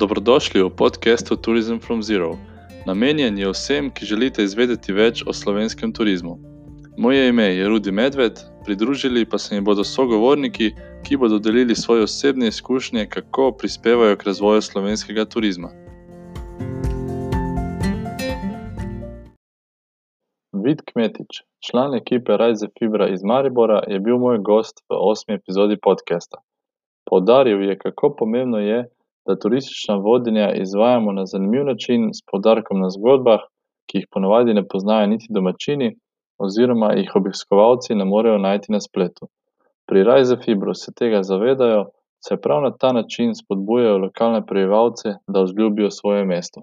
Dobrodošli v podkastu Tourism from Zero. Namenjen je vsem, ki želite izvedeti več o slovenskem turizmu. Moje ime je Rudi Medved, pridružili pa se mi bodo sogovorniki, ki bodo delili svoje osebne izkušnje, kako prispevajo k razvoju slovenskega turizma. Vid Kmetič, član ekipe Rajze Fibra iz Maribora, je bil moj gost v osmi epizodi podcasta. Poudaril je, kako pomembno je, da turistična vodenja izvajamo na zanimiv način, s poudarkom na zgodbah, ki jih ponavadi ne poznajo niti domačini, oziroma jih obiskovalci ne morejo najti na spletu. Pri Rajze Fibru se tega zavedajo, saj prav na ta način spodbujajo lokalne prebivalce, da vzljubijo svoje mesto.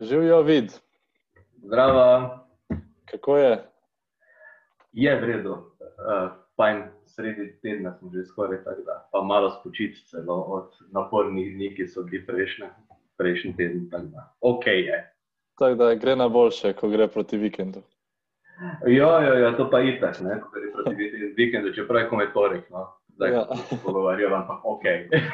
Živijo vid, Zdravo, kako je? je v redu, uh, fajn, sredi tedna smo že skoraj tako da, pa malo spočiti celo od napornih dni, ki so bili prejšnje, prejšnji teden, tako da, ok je. Tako da gre na boljše, ko gre proti vikendu. Jo, jo, jo, to pa itak, ne, ko gre proti vik- vikendu, čeprav je komaj torek, no, zdaj Ja. ja. se pogovarjamo, ampak ok,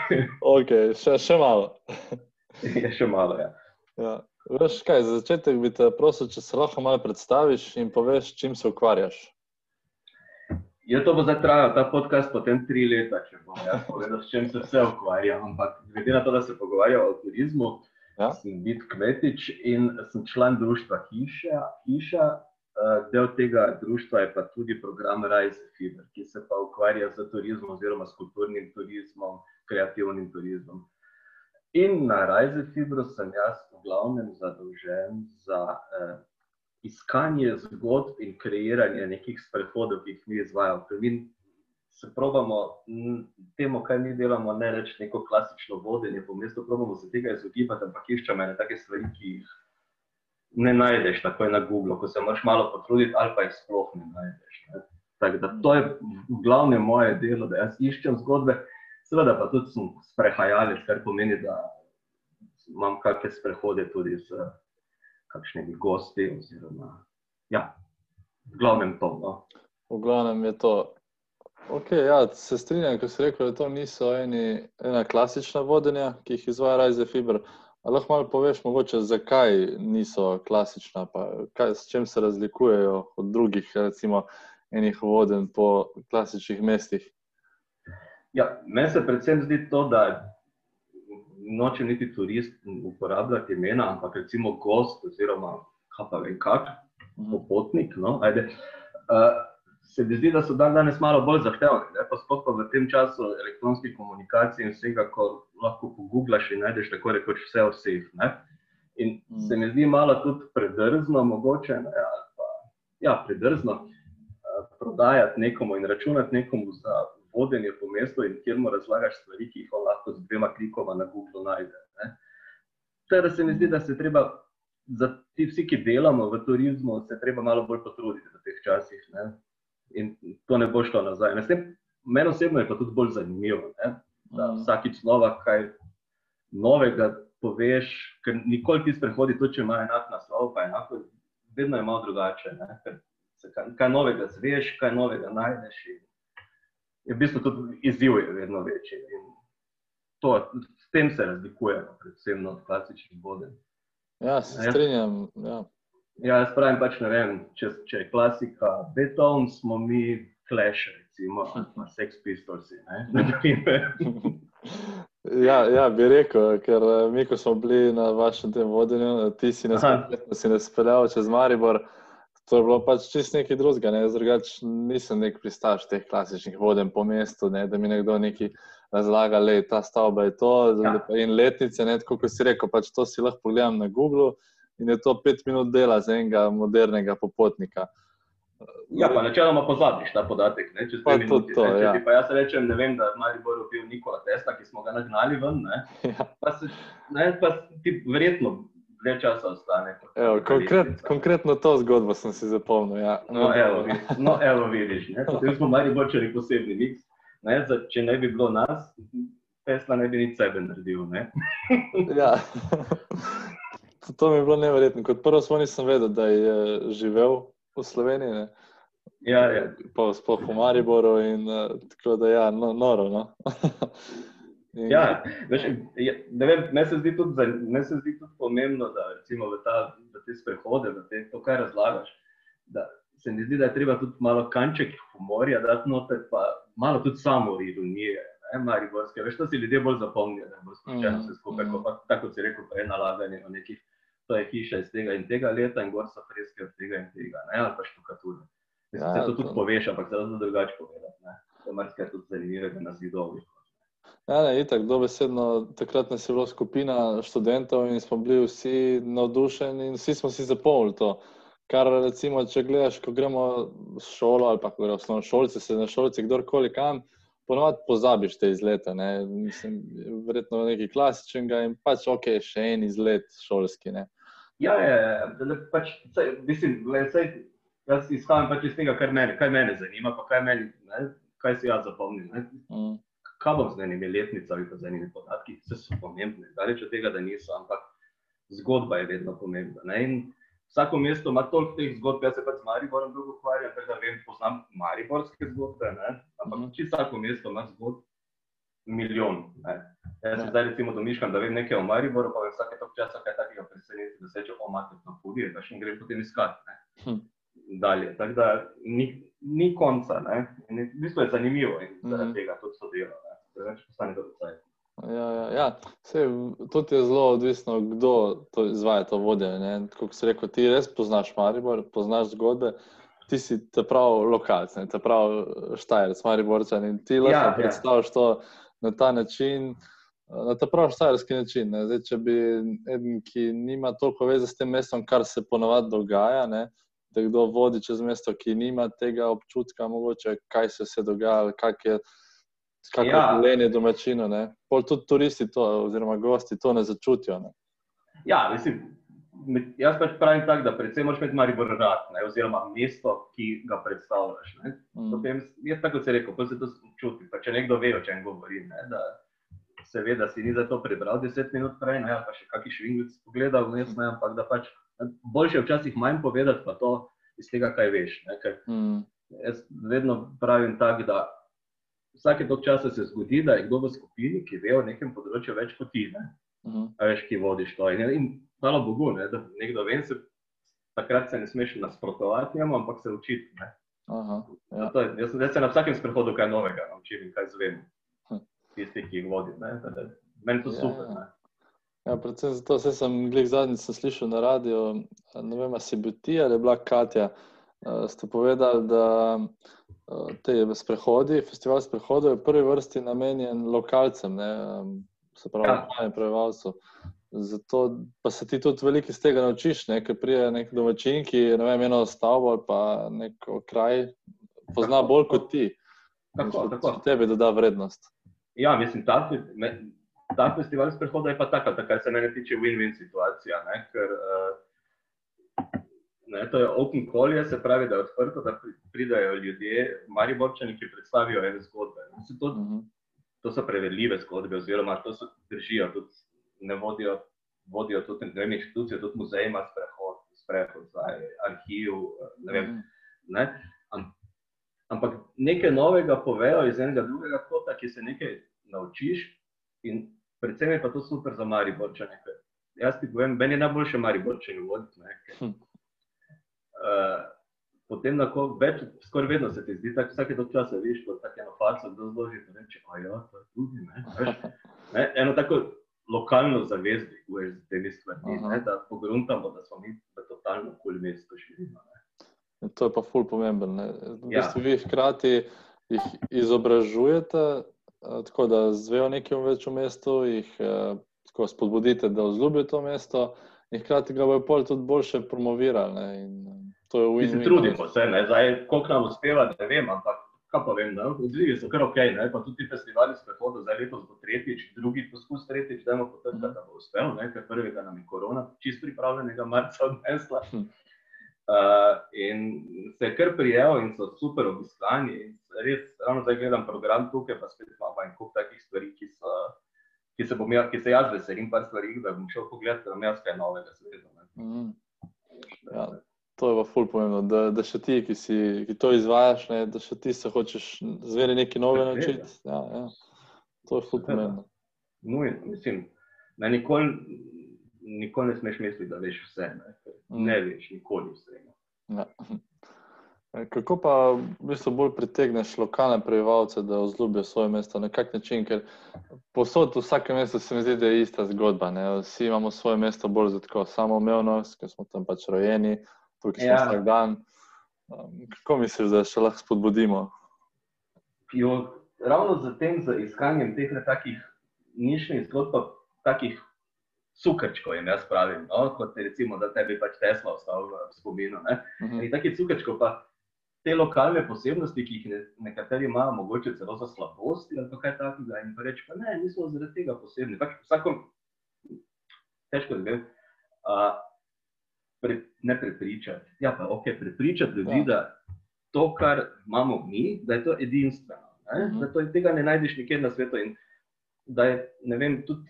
Ok, še, še malo. je še malo, ja. Ja. Veš kaj, za začetek bi te prosil, če se lahko malo predstaviš in poveš, čim se ukvarjaš. Ja, to bo zdaj trajal ta podcast potem tri leta, če bom jaz povedal, s čim se vse ukvarjam, ampak glede na to, da se pogovarjamo o turizmu, Ja. sem Vid Kmetič in sem član društva Hiša. Hiša. eh, Del tega društva je pa tudi program Rise Fever, ki se pa ukvarja z turizmom oziroma s kulturnim turizmom, kreativnim turizmom. In na Rise Fibru sem jaz v glavnem zadolžen za eh, iskanje zgodb in kreiranje nekih sprehodov, ki jih mi izvajamo. Se probamo m, temu, kaj mi delamo, ne reči neko klasično vodenje po mestu, probamo se tega izogibati, ampak iščemo ene take stvari, ki jih ne najdeš takoj na Googlu, ko se moraš malo potruditi, ali pa jih sploh ne najdeš. Ne. Tako da to je v glavnem moje delo, da jaz iščem zgodbe, seveda pa tudi sem sprehajalec, kar pomeni, da imam kakšne sprehode tudi z kakšnimi gosti. Oziroma, ja, v glavnem to. No. V glavnem je to. Ok, ja, se strinjam, ko si rekel, da to niso eni, ena klasična vodenja, ki jih izvaja Rajze Fiber. Ali lahko malo poveš, mogoče, zakaj niso klasična, pa kaj, s čim se razlikujejo od drugih, recimo, enih vodenj po klasičnih mestih? Ja, meni se predvsem zdi to, da nočem niti turist uporabljati imena, ampak recimo gost oziroma kaj pa vem kak, popotnik. No, ajde, uh, se mi zdi, da so dan danes malo bolj zahtevni, ne, pa sploh pa v tem času elektronske komunikacije in vsega, ko lahko pogooglaš in najdeš tako rekoč vse o vseh. Ne. In Mm. se mi zdi malo tudi predrzno, mogoče, ne, ali pa ja, predrzno uh, prodajati nekomu in računati nekomu za vodenje po mestu in kjer mu razlagaš stvari, ki jih on lahko z dvema klikoma na Google najde. Ne. Tako da se mi zdi, da se treba, za ti vsi, ki delamo v turizmu, se treba malo bolj potruditi v teh časih. Ne. In to ne bo šlo nazaj. Ne, tem, meni osebno je pa tudi bolj zanimivo, ne, da Mm. vsakič znova kaj novega poveš, ker nikoli ti sprehodi, tudi če ima enak naslov, pa enako, vedno je malo drugače. Ne, ker kaj, kaj novega zveš, kaj novega najdeš. In je v bistvu tudi izziv je vedno večji. In to, s tem se razlikujemo, predvsem od klasičnih vodenj. Ja, se Ja. strinjam. Ja. Ja, jaz pravim, pač ne vem, če, če je klasika Beethoven, smo mi Clash, recimo, ali pa Sex Pistols. Ja, ja, bi rekel, ker eh, mi, ko smo bili na vašem tem vodenju, ti si nas, Aha. si nas speljal čez Maribor, to je bilo pač čist nekaj drugega. Ne? Drugač nisem nek pristaš teh klasičnih vodenj po mestu, ne? da mi nekdo nekaj razlaga, da ta stavba je to Ja. in letnice, ne? tako kot si rekel, pač to si lahko pogledam na Googlu in je to pet minut dela za enega modernega popotnika. Ja, pa načeloma pozabiš ta podatek, ne, čez Pa dve tudi minuti. to, ne, če ja. ti pa jaz rečem, ne vem, da je v Mariboru bil Nikola Tesla, ki smo ga nagnali ven, ne, Ja. pa, se, ne, pa ti verjetno dlje časa ostane. Evo, konkret, lestvica. konkretno to zgodbo sem si zapomnil. Ja. No, evo, vidiš, no, evo vidiš, ne, potem smo Mariborčani posebni miks. Ne, za, če ne bi bilo nas, Tesla ne bi nič sebe naredil. Ne. Ja. to mi je bilo neverjetno. Kot prvo, smo nisem vedel, da je živel v Sloveniji. Ne? Ja, ja. Pa sploh v Mariboru in uh, tako da ja, no, noro. No? in, ja, veš, ja, vem, me, se tudi, me se zdi tudi pomembno, da recimo v, ta, v te sprehode, v te, to, kar razlagaš, da se mi zdi, da je treba tudi malo kanček humorja dati noter, pa malo tudi samo ironije. Mariborske, veš, to si ljudje bolj zapomnijo, da bo spoštovano mm, vse skupaj, mm. pa tako si rekel, prej nalaganje o nekih, to je hiša iz tega in tega leta in gor so freske od tega in tega, ne, ali pa štukature. Ja, se to tudi poveš, ampak zelo drugače povedati. Ne? To je marsikaj tudi zanimivega na zidovih. Ja, ne, itak, dobesedno, takrat nas je bila skupina študentov in smo bili vsi navdušeni in vsi smo si zapolnili to. Kar recimo, če gledaš, ko gremo v šolo ali pa ko gremo v osnovno šolce, se na šolci, kdorkoli kam, ponovadi pozabiš te izlete. Ne? Mislim, verjetno nekaj klasičnega in pač ok, še en izlet šolski. Ne? Ja, je, ja, ja, pač, mislim, gledaj, Jaz izhajam pač iz tega, kar mene, kaj mene zanima, pa kaj, meni, ne, kaj si jaz zapomnim. Mm. Kaj bom z enimi letnicami, pa z enimi podatki, ki so pomembni. Daleč od tega, da niso, ampak zgodba je vedno pomembna. Vsako mesto ima toliko teh zgodb, jaz se pač z Mariborom dolgo ukvarjam, da vem, poznam mariborske zgodbe, ne? ampak mm. čisto vsako mesto ima zgodb milijon. Ne? Jaz se zdaj recimo domišljam, da vem nekaj o Mariboru, pa vem vsake tok časa kaj takega preseneti, da se če o mater na pudi, da še in grem potem iskati. Hm dalje. Tako da ni, ni konca. V bistvu je zanimivo in zaradi mm. tega tudi so Preveč postane to vse. Ja, ja, ja. Sej, tudi je zelo odvisno, kdo to izvaja, to vodenje. Kot si rekel, ti res poznaš Maribor, poznaš zgodbe, ti si ta pravi lokalc, ta pravi štajerc, Mariborčan in ti lahko ja, ja. predstavljaš ja. to na ta način. Na ta pravi štajerski način. Zdaj, če bi eden, ki nima toliko veze s tem mestom, kar se ponovadi dogaja, ne, da kdo vodi čez mesto, ki nima tega občutka, mogoče, kaj se je dogajalo, kak je življenje ja. domačino. Pol tudi turisti, to, oziroma gosti, to ne začutijo. Ne? Ja, mislim, jaz pač pravim tako, da predvsem moraš imeti Maribor rad, ne? oziroma mesto, ki ga predstavljaš. Mm. Potem, jaz tako se rekel, pa se to čuti. Pa če nekdo ve, o čem govorim. Ne? Da, Seveda si ni za to prebral 10 minut prej, ne, pa še kakšen švingvic pogledal, ne, ampak da pač Boljše včasih manj povedati, pa to iz tega, kaj veš. Mm. Jaz vedno pravim tako, da vsake tok časa se zgodi, da je kdo v skupini, ki ve o nekem področju več kot ti, mm. veš, ki vodiš to. In, in hvala Bogu, ne, da nekdo ve, se, takrat se ne smeš nasprotovati njemu, ampak se učiti. Aha, ja. je, jaz, jaz se na vsakem sprehodu kaj novega naučim in kaj zvem. Hm. Tisti, ki jih vodim. Meni to ja, super. Ja. Ja, predvsem zato, sem gledal zadnjič slišal na radiju. Ne vem, ali si bil ti ali bila Katja. Uh, ste povedali, da uh, te sprehodi, festival sprehodov je v prvi vrsti namenjen lokalcem, ne, se pravi, ja. prebivalcem. Zato pa se ti tudi veliko iz tega naučiš, ne, ker prije nek domačin, ki ne eno stavbo ali pa neko kraj, pozna tako, bolj kot ti. Tako, tako. Tebi doda vrednost. Ja, mislim, da ta festival sprehoda je pa taka, kar se mene tiče win-win situacija. Ne? Ker uh, ne, to je open call, se pravi, da je odprto, da pridajo ljudje, mari borčani, ki predstavijo ene zgodbe. To, uh mhm. to so prevedljive zgodbe, oziroma to so držijo, tudi ne vodijo, vodijo tudi ne vem, inštitucije, tudi muzej ima sprehod, sprehod za arhiv. Ne vem, mhm. ne? Ampak nekaj novega povejo iz enega drugega kota, ki se nekaj naučiš. In predvsem je pa to super za Mariborčane. Jaz ti povem, meni je najboljše Mariborčane voditi. Hm. Uh, potem, ko več, skoraj vedno se ti zdi, da vsake to časa vidiš, kot tako eno faco, da zloži in reče, a ja, to je tudi, ne? ne? Eno tako lokalno zavezdi, veš, z temi stvarmi, da pogruntamo, da smo mi v totalno kul mesto živimo. To je pa ful pomemben. V bistvu ja. vi hkrati jih izobražujete, Eh, tako da zvejo nekaj več v mestu, jih eh, spodbudite, da vzljubijo to mesto, in hkrati ga bojo tudi boljše promovirali. Ne, in, eh, to je v Italiji. Trudimo se, ne, zdaj, koliko nam uspeva, ne vem, ampak kaj pa vem, da odzivi so kar ok, ne, pa tudi festivali s prehodom, zdaj letos bo tretjič, drugi poskus tretjič, da bomo potrdili, da bo uspel, ne, ker prvega nam je korona, čist pripravljenega marca odnesla. Hm. Uh, in se je kar prijel, in so super obiskani. Res, ravno zdaj gledam program tukaj, pa spet imamo en kup takih stvari, ki so ki se, bom, ki se jaz veselim, par stvari, da bom šel pogledat, da bom jaz kaj novega svetla. Mm. Ja, to je pa ful pomembno, da, da še ti, ki, si, ki to izvajaš, ne, da še ti se hočeš zveri nekaj novega naučiti. Ja, ja. To je ful pomembno. Nujno, mislim, da nikoli, nikoli ne smeš misliti, da veš vse. Ne, mm. ne veš, nikoli vse. Ja. Kako pa v bistvu bolj pritegneš lokalne prebivalce, da vzljubijo svoje mesto na kak način? Ker posod v vsakem mestu se mi zdi, da je ista zgodba. Ne? Vsi imamo svoje mesto bolj za tako samoumevnost, ker smo tam pač rojeni, tukaj smo ja. vsak dan. Um, kako misliš, da še lahko spodbudimo? Jo, ravno za tem, za iskanjem teh takih nišnih zgodb, takih cukrčkov, jim jaz pravim, no? kot je recimo, da tebi pač Tesla ostal v spominu. Uh mhm. -huh. Takih cukrčkov pa te lokalne posebnosti, ki jih ne, nekateri imajo, mogoče celo za slabosti ali kaj takega. In pa reči, pa ne, mi smo zaradi tega posebni. Pač vsakom, težko je zdaj, pre, ne prepričati. Ja, pa ok, prepričati ljudi, ja. da to, kar imamo mi, da je to edinstveno. Uh mhm. Da to, tega ne najdeš nikjer na svetu. In da je, ne vem, tudi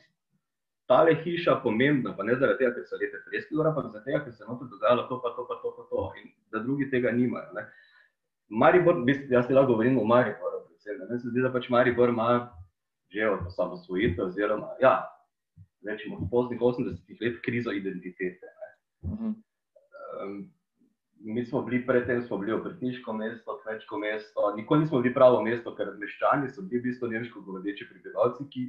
tale hiša pomembna, pa ne zaradi tega, ker so lepe freske, ampak zaradi tega, ker se je noter dogajalo to, pa to, pa to, pa to. In da drugi tega nimajo. Ne? Maribor, jaz ti lahko govorim o Mariboru, predvsem, ne se zdi, da pač Maribor ima že od osamosvojitve, oziroma ja, rečemo v poznih 80-ih let krizo identitete. Um, mi smo bili predtem, smo bili obrtniško mesto, kmečko mesto, nikoli nismo bili pravo mesto, ker meščani so bili v bistvu nemško govoreči prebivalci, ki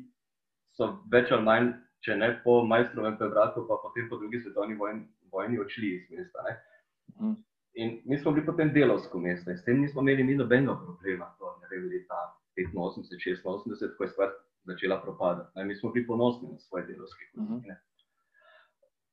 so več ali manj, če ne po majstrovem prevratu, pa potem po drugi svetovni vojni, vojni odšli iz mesta. Ne? In mi smo bili potem delovsko mesto in s tem nismo imeli mi nobenega problema. To je bilo leta 85, 86, ko je stvar začela propadati. Ne, mi smo bili ponosni na svoje delovske kolonije.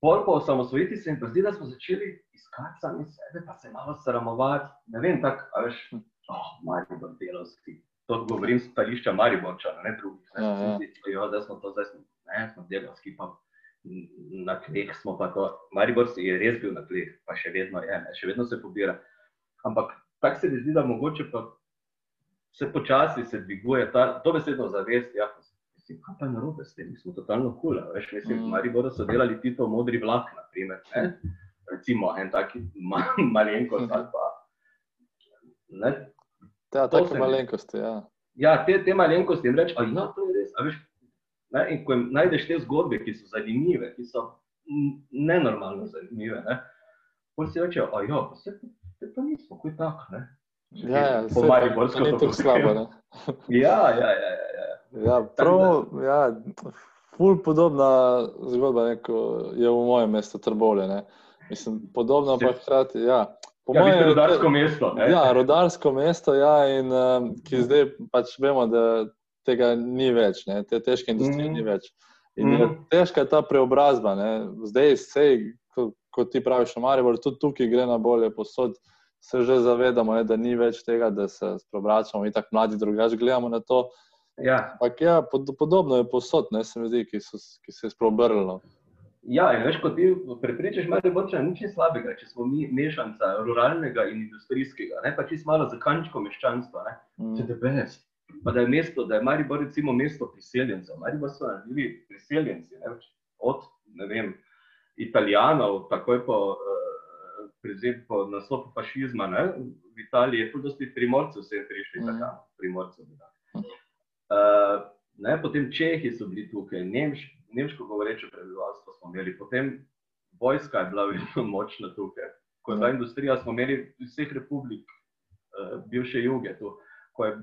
Pol po osamosvojitvi se jim pa zdi, da smo začeli iskati sami sebe, pa se malo sramovati. Ne vem, tako, a veš, oh, Maribor delovski. To govorim z stališča Mariborčana, ne drugih. Ne, ja, ja. Zdi, jo, da smo to zdaj, ne, smo delovski, pa na kleh smo pa to. Maribor je res bil na kleh, pa še vedno je, ne? še vedno se pobira. Ampak tako se mi zdi, da mogoče pa se počasi se dviguje ta, to besedno zavest. Ja, mislim, kaj pa je narobe s tem, mi smo totalno kul. Veš, mislim, v mm. Mariboru so delali Tito modri vlak, naprimer. Ne? Recimo en taki ma, malenkost ali pa. Ne? Ja, tako malenkosti, ja. Ja, te, te malenkosti jim reči, a ja, to je res. A veš, Ne? In ko najdeš te zgodbe, ki so zanimive, ki so nenormalno zanimive, ne? potem si rečeš, da ja, se pa nismo, kot tak. Ne? Ja, ja, po Mariborsko je to slabo. ja, ja, ja. ja, ja. ja, prav, ja, ful podobna zgodba neko, je v mojem mestu Trbole. Ne? Mislim, podobno pa hkrati. Ja. Po ja, mojem, rodarsko mesto. Ne? Ja, rodarsko mesto, ja, in um, ki zdaj pač vemo, da tega ni več, ne? te težke industrije mm. ni več. In mm. je težka ta preobrazba. Ne? Zdaj, sej, kot ko ti praviš, Maribor, tudi tukaj gre na bolje posod. Se že zavedamo, je, da ni več tega, da se sprobračamo in tako mladi drugače gledamo na to. Ja. Ampak ja, pod, podobno je posod, ne se mi zdi, ki, so, ki se je sprobrlo. Ja, in veš, kot ti prepričaš, malo bo če nič slabega, če smo mi mešanca ruralnega in industrijskega, ne pa čisto malo za kančko meščanstva, ne. Mm. To je best pa da je mesto, da je Maribor recimo mesto priseljencev. Maribor so naredili priseljenci, ne, od ne vem, italijanov, takoj po, uh, po naslopu fašizma, ne, v Italiji je tudi dosti primorcev, vse je prišli mm. tako, primorcev. Uh, ne, potem Čehi so bili tukaj, Nemš, nemško govoreče prebivalstvo smo imeli, potem vojska je bila vedno močna tukaj. Ko je bila industrija, smo imeli vseh republik, uh, bivše juge, tu, ko je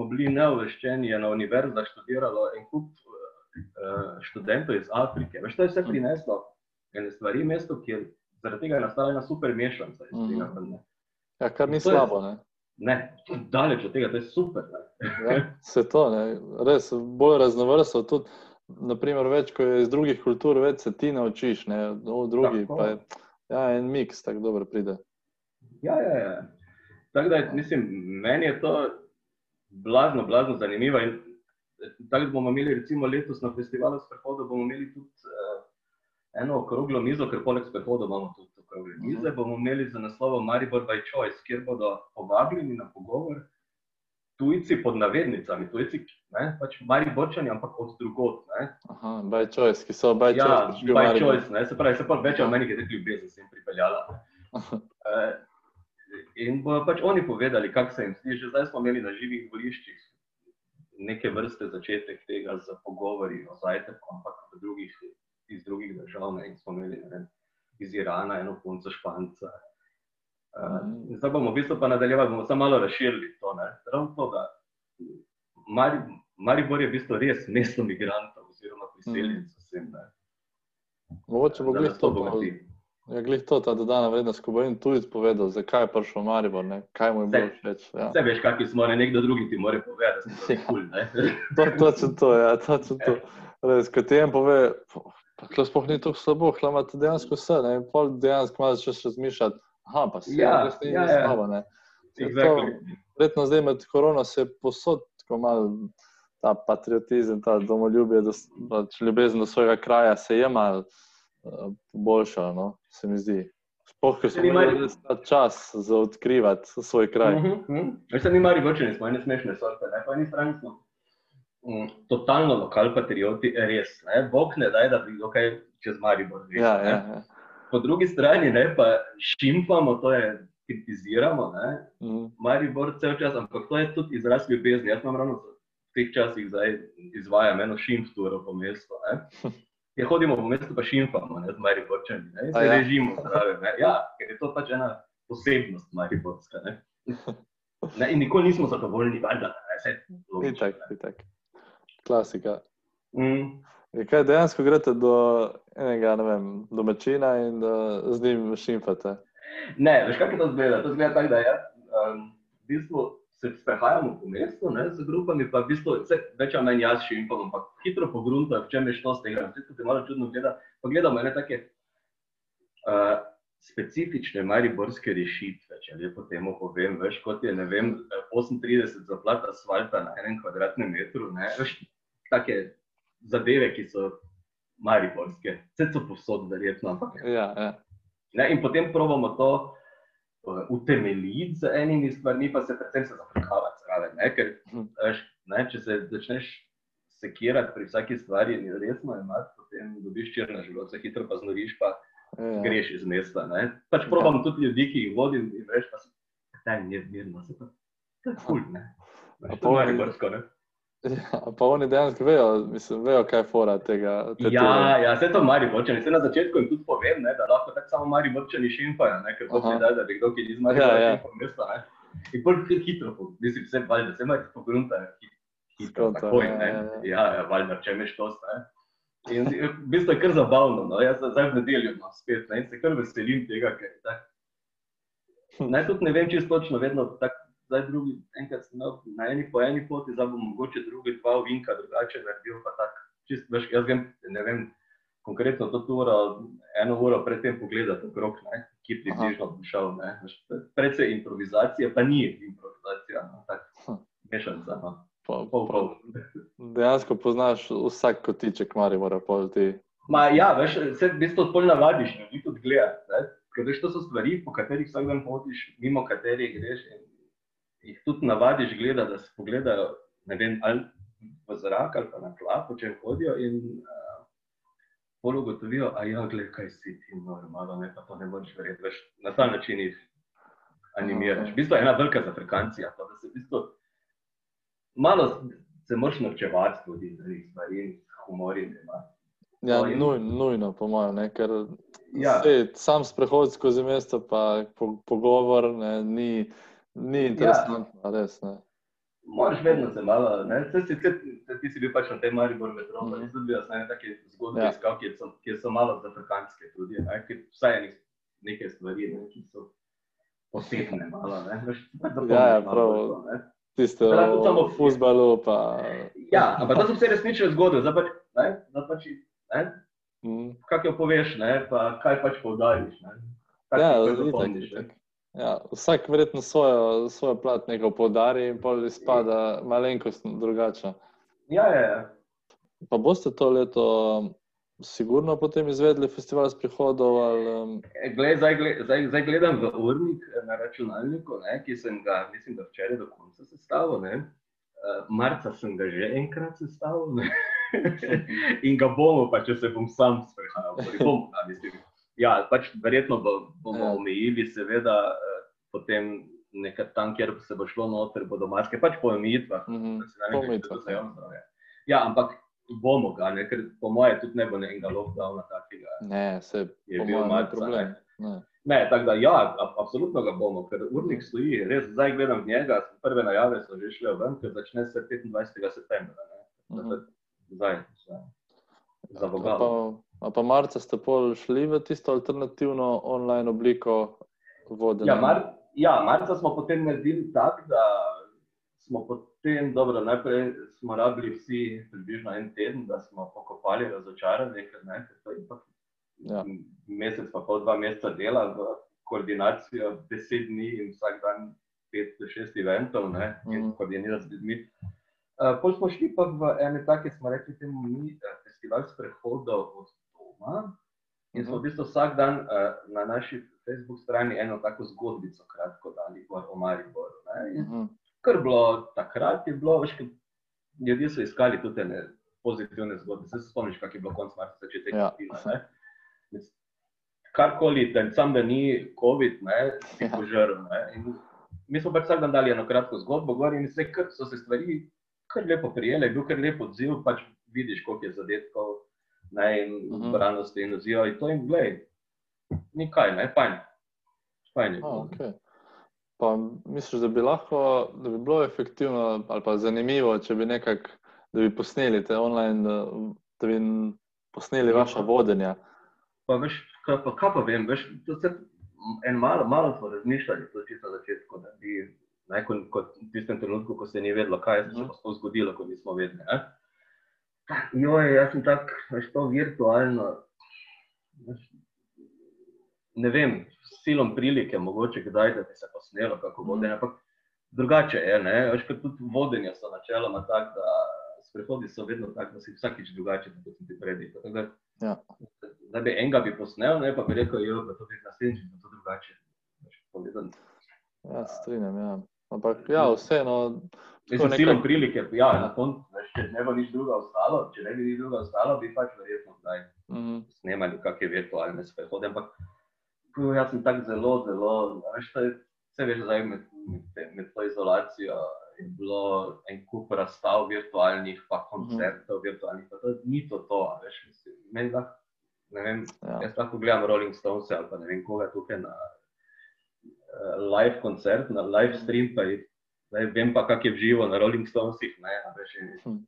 smo bili neoveščeni, je na univerzah študiralo en kup uh, študentov iz Afrike. Veš, to je vse prineslo ene stvari, mesto, ki je zaradi tega nastala ena super mešanca. Mm -hmm. Ja, kar ni slabo. Je, ne, daleč od tega, to je super. ja, se to, ne. res bolj raznovrstno. Tudi, naprimer, več, ko je iz drugih kultur, več se ti naučiš, ne, v drugi tako. pa je ja, en miks, tako dobro pride. Ja, ja, ja. Tako da, mislim, meni je to blazno, blazno zanimiva. In eh, tako bomo imeli, recimo, letos na festivalu Sprehoda, bomo imeli tudi uh, eno okroglo mizo, ker poleg Sprehoda imamo tudi okrogle mhm. mize. Uh -huh. bomo imeli za naslovom Maribor by Choice, kjer bodo povabljeni na pogovor tujci pod navednicami, tujci, ne? pač mari borčani, ampak od drugot. Ne? Aha, by choice, ki so by Ja, choice. v by choice, ne? se pravi, se pa več od meni, ki je ljubezen sem pripeljala. Eh, In bodo pač oni povedali, kako se jim zdi. Že zdaj smo imeli na živih voliščih neke vrste začetek tega za pogovori o zajtrku, ampak drugih, iz drugih držav. Ne? In smo imeli ne iz Irana eno punco Španca. Uh, zdaj bomo v bistvu pa nadaljevali, bomo samo malo razširili to. Ne? Ravno to, da Mari, Maribor je v bistvu res mesto migrantov oziroma priseljencev. Mm. Mogoče bo glih to, bogati. Ja, glih to ta dodana vrednost, ko bo en tujec povedal, zakaj je prišel Maribor, ne? kaj mu je bilo všeč. Ja. Vse veš, kakšni smo, ne nekdo drugi ti more povedati, da smo Ja. kul. To, točno to, ja, točno to. Res, ko ti en pove, pa sploh ni tako slabo, klo imate dejansko vse, ne, pol dejansko malo začneš razmišljati, aha, pa se Ja, res ni ja, ja, slabo, ne. Exactly. Verjetno zdaj med korono se posod tako malo ta patriotizem, ta domoljubje, s- pač ljubezen do svojega kraja se je malo boljša, no, se mi zdi. Sploh, ker smo imeli čas za odkrivati svoj kraj. Mhm, mhm. Veš, se mi mari vrčeni smo, ene smešne sorte, ne, po eni strani smo mm, totalno lokal patrioti, res, ne, Bog ne daj, da bi bilo kaj čez Maribor. res, Ja, ja, ja. Po drugi strani ne, pa šimfamo, to je kritiziramo, ne, Mhm. Maribor cel čas, ampak to je tudi izraz ljubezni. Jaz imam ravno v teh časih zdaj izvajam eno šimfturo po mestu. Ne. Ja, hodimo po mestu, pa šimfamo, ne, z Mariborčani, ne, se ja? režimo zraven. Ne. Ja, ker je to pač ena posebnost Mariborska. Ne. Ne, in nikoli nismo zadovoljni, valjda, ne, vse logično. Itak, itak. Klasika. Mm. Je kaj dejansko greste do enega, ne vem, domačina in da z njim šimfate? Ne, veš, kako to zgleda? To zgleda tako, da jaz um, v bistvu se sprehajamo po mestu ne, z grupami, pa v bistvu vse, več ali manj jaz šimfam, ampak hitro pogruntam, v čem je šlo z tega. Vse se malo čudno gleda. Pa gledamo ene take uh, specifične mariborske rešitve, če lepo temu povem. Veš, kot je, ne vem, 38 zaplat asfalta na enem kvadratnem metru, ne, veš, take zadeve, ki so mariborske. Vse so povsod, verjetno, ampak Ja, ja. Ne, in potem probamo to utemeljiti z enimi stvarmi, pa se predvsem se zafrkavati zraven. Ne? Ker, Mhm. ne, če se začneš sekirati pri vsaki stvari in resno imati, potem dobiš črna želodca, hitro pa znoriš, pa ja. greš iz mesta. Ne? Pač probam tudi ljudi, ki jih vodim in veš, pa se mi je mirno, se pa je kul, ne. A Veš, To je mariborsko, ne. ja. Pa oni dejansko vejo, mislim, vejo, kaj je fora tega. te Ja, ture. ja, vse to Mariborčani. Se na začetku jim tudi povem, ne, da lahko tako samo Mariborčani šimfajo, ne, ker to ti da, da bi kdo, ki ni iz Maribora, Ja, ja. ja, ja. mesta. Ne. In bolj hitro, po- mislim, vse valjda, se imaš pogrunta, hitro, Skonta, takoj, ja, ne. ja, ja. Ja, ja, valjda, če imaš to, ne. In v bistvu je kar zabavno, no, jaz zdaj v nedeljo no, spet, ne, in se kar veselim tega, ker je tako. Naj tudi ne vem, čisto točno, vedno tako, zdaj drugi, enkrat sem imel na eni po eni poti, zdaj bom mogoče drugi dva ovinka drugače naredil, pa tako. Čist, veš, jaz vem, ne vem, konkretno to uro, eno uro predtem pogledati okrog, ne, ki približno bo šel, ne. Veš, Predvsej improvizacija, pa ni improvizacija, no, tako Hm. mešanca, no. Pa, Pol, pa, pol. dejansko poznaš vsak kotiček Maribora, pol ti. Ma, ja, veš, se v bistvu pol navadiš ljudi tudi gledati. ne. Ker veš, to so stvari, po katerih vsak dan hodiš, mimo katerih greš in jih tudi navadiš gledati, da se pogledajo, ne vem, ali v zrak ali pa na tla, po čem hodijo in uh, pol ugotovijo, a ja, gled, kaj si ti, normalno, ne, pa to ne moreš verjeti, veš, na ta način jih animiraš. V bistvu je ena velika zafrekancija, pa da se v bistvu malo se moraš naučevati tudi zaradi stvari in humorjem imati. Ja, in- nuj, nujno, po mojem, ker Ja. sej, sam sprehod skozi mesto, pa po, pogovor ne, ni, ni interesantno, ja. res. Ne. Moraš vedno se malo, ne, si, ti, ti si bil pač na tem Maribor metropoli, mm -hmm. tudi jaz ne take zgodbe Ja. ja. iskal, kjer so, kjer so malo zafrkanske tudi, ne, kjer vsaj enih neke stvari, ne, ki so posebne malo, ne, veš, Ja, ja, malo prav. to, ne. Tiste Ja, o samo- futbalu, pa. Ja, ampak to so vse resnične zgodbe, zdaj pač, ne, zdaj pač, ne, Mm. kak jo poveš, ne, pa kaj pač poudariš, ne. Kak Ja, zapomniš, ne. itak. Ja, vsak verjetno svojo, svojo plat nekaj podari in pol izpada malenkost drugače. Ja, ja, ja. Pa boste to leto sigurno potem izvedli festival s prihodov? Ali, um, Glej, zdaj, zdaj, zdaj gledam v urnik eh, na računalniku, ne, ki sem ga, mislim, da včeraj do konca sestavil. ne. Uh, marca sem ga že enkrat sestavil in ga bomo, pa če se bom sam sprehajal. Ja, pač verjetno bomo ja. omejili, seveda, uh, potem nekaj tam, kjer se bo šlo noter, bodo maske, pač po omejitvah. Mm -hmm. Po omejitvah. Ja, ampak bomo ga, ne? ker po mojem tudi ne bo nekega lockdowna takega. Ne, se je bil malo problem. Ne. Ne, tako da, ja, absolutno ga bomo, ker urnik stoji, res zdaj gledam njega. Prve najave so že šle ven, ker začne se 25. septembra. Uh mhm. -huh. Zdaj, zdaj, za Boga. Pa marca ste pol šli v tisto alternativno online obliko vodenja? Ja, mar, ja, marca smo potem naredili tako, da smo potem, dobro, najprej smo rabili vsi približno en teden, da smo pokopali razočaranje, ker ne, ker to je ipak ja. mesec, pa pol dva meseca dela v koordinacijo, deset dni in vsak dan pet do šest eventov, ne, in mm. koordinirati z ljudmi. Uh, Pol smo šli pa v ene take, smo rekli temu, mi, uh, festival sprehodov od doma. In smo v bistvu vsak dan uh, na naši Facebook strani eno tako zgodbico, kratko, dali gor o Mariboru. Mhm. Kar bilo takrat, je bilo, veš, ljudje so iskali tudi ne pozitivne zgodbe. Se spomniš, kak je bilo konc marca, začetek ja. filma. Karkoli, da sam da ni COVID, ne, je ja. požrl. Mi smo pač vsak dan dali eno kratko zgodbo gor in vse, kar so se stvari kar lepo prijele, bil kar lep odziv, pač vidiš, koliko je zadetkov, ne, in uh mhm. -huh. branosti in odziva. In to jim glej, ni kaj, ne, fajn. fajn je. Oh, okay. Pa misliš, da bi lahko, da bi bilo efektivno ali pa zanimivo, če bi nekako, da bi posneli te online, da, da bi posneli vaša vodenja? Pa veš, kaj pa, kaj pa vem, veš, to se en malo, malo smo razmišljali, to čisto na začetku, da bi, ne, kot, kot v tistem trenutku, ko se ni vedlo, kaj se je uh -huh. zgodilo, ko nismo vedeli. Ne? Jo, jaz sem tak, veš, to virtualno, veš, ne vem, silom prilike, mogoče kdaj, da bi se posnelo, kako bo. Mm. Ampak drugače je, ne, veš, kot tudi vodenja so načeloma tak, da sprehodi so vedno tak, da si vsakič drugače, kot sem ti prej rekel. Ja. Da bi enega bi posnel, ne pa bi rekel, jo, da to bi naslednjič, da to drugače. Ja, strinjam, ja. Ampak ja, vseeno. Mislim, nekaj... silom prilike, ja, na koncu, če ne bo nič druga ostalo, če ne bi nič druga ostalo, bi pač verjetno zdaj mm -hmm. snemali kakšne virtualne sprehode. Ampak jaz sem tako zelo, zelo, veš, to je vse veš, zdaj med, med, med to izolacijo. Je bilo en kup razstav virtualnih, pa koncertov mm. virtualnih, pa to ni to, to veš, mislim, meni da, ne vem, ja. jaz lahko gledam Rolling Stones ali pa ne vem koga tukaj na uh, live koncert, na live stream, pa je, zdaj vem pa, kak je živo na Rolling Stonesih, ne, veš, in, mm.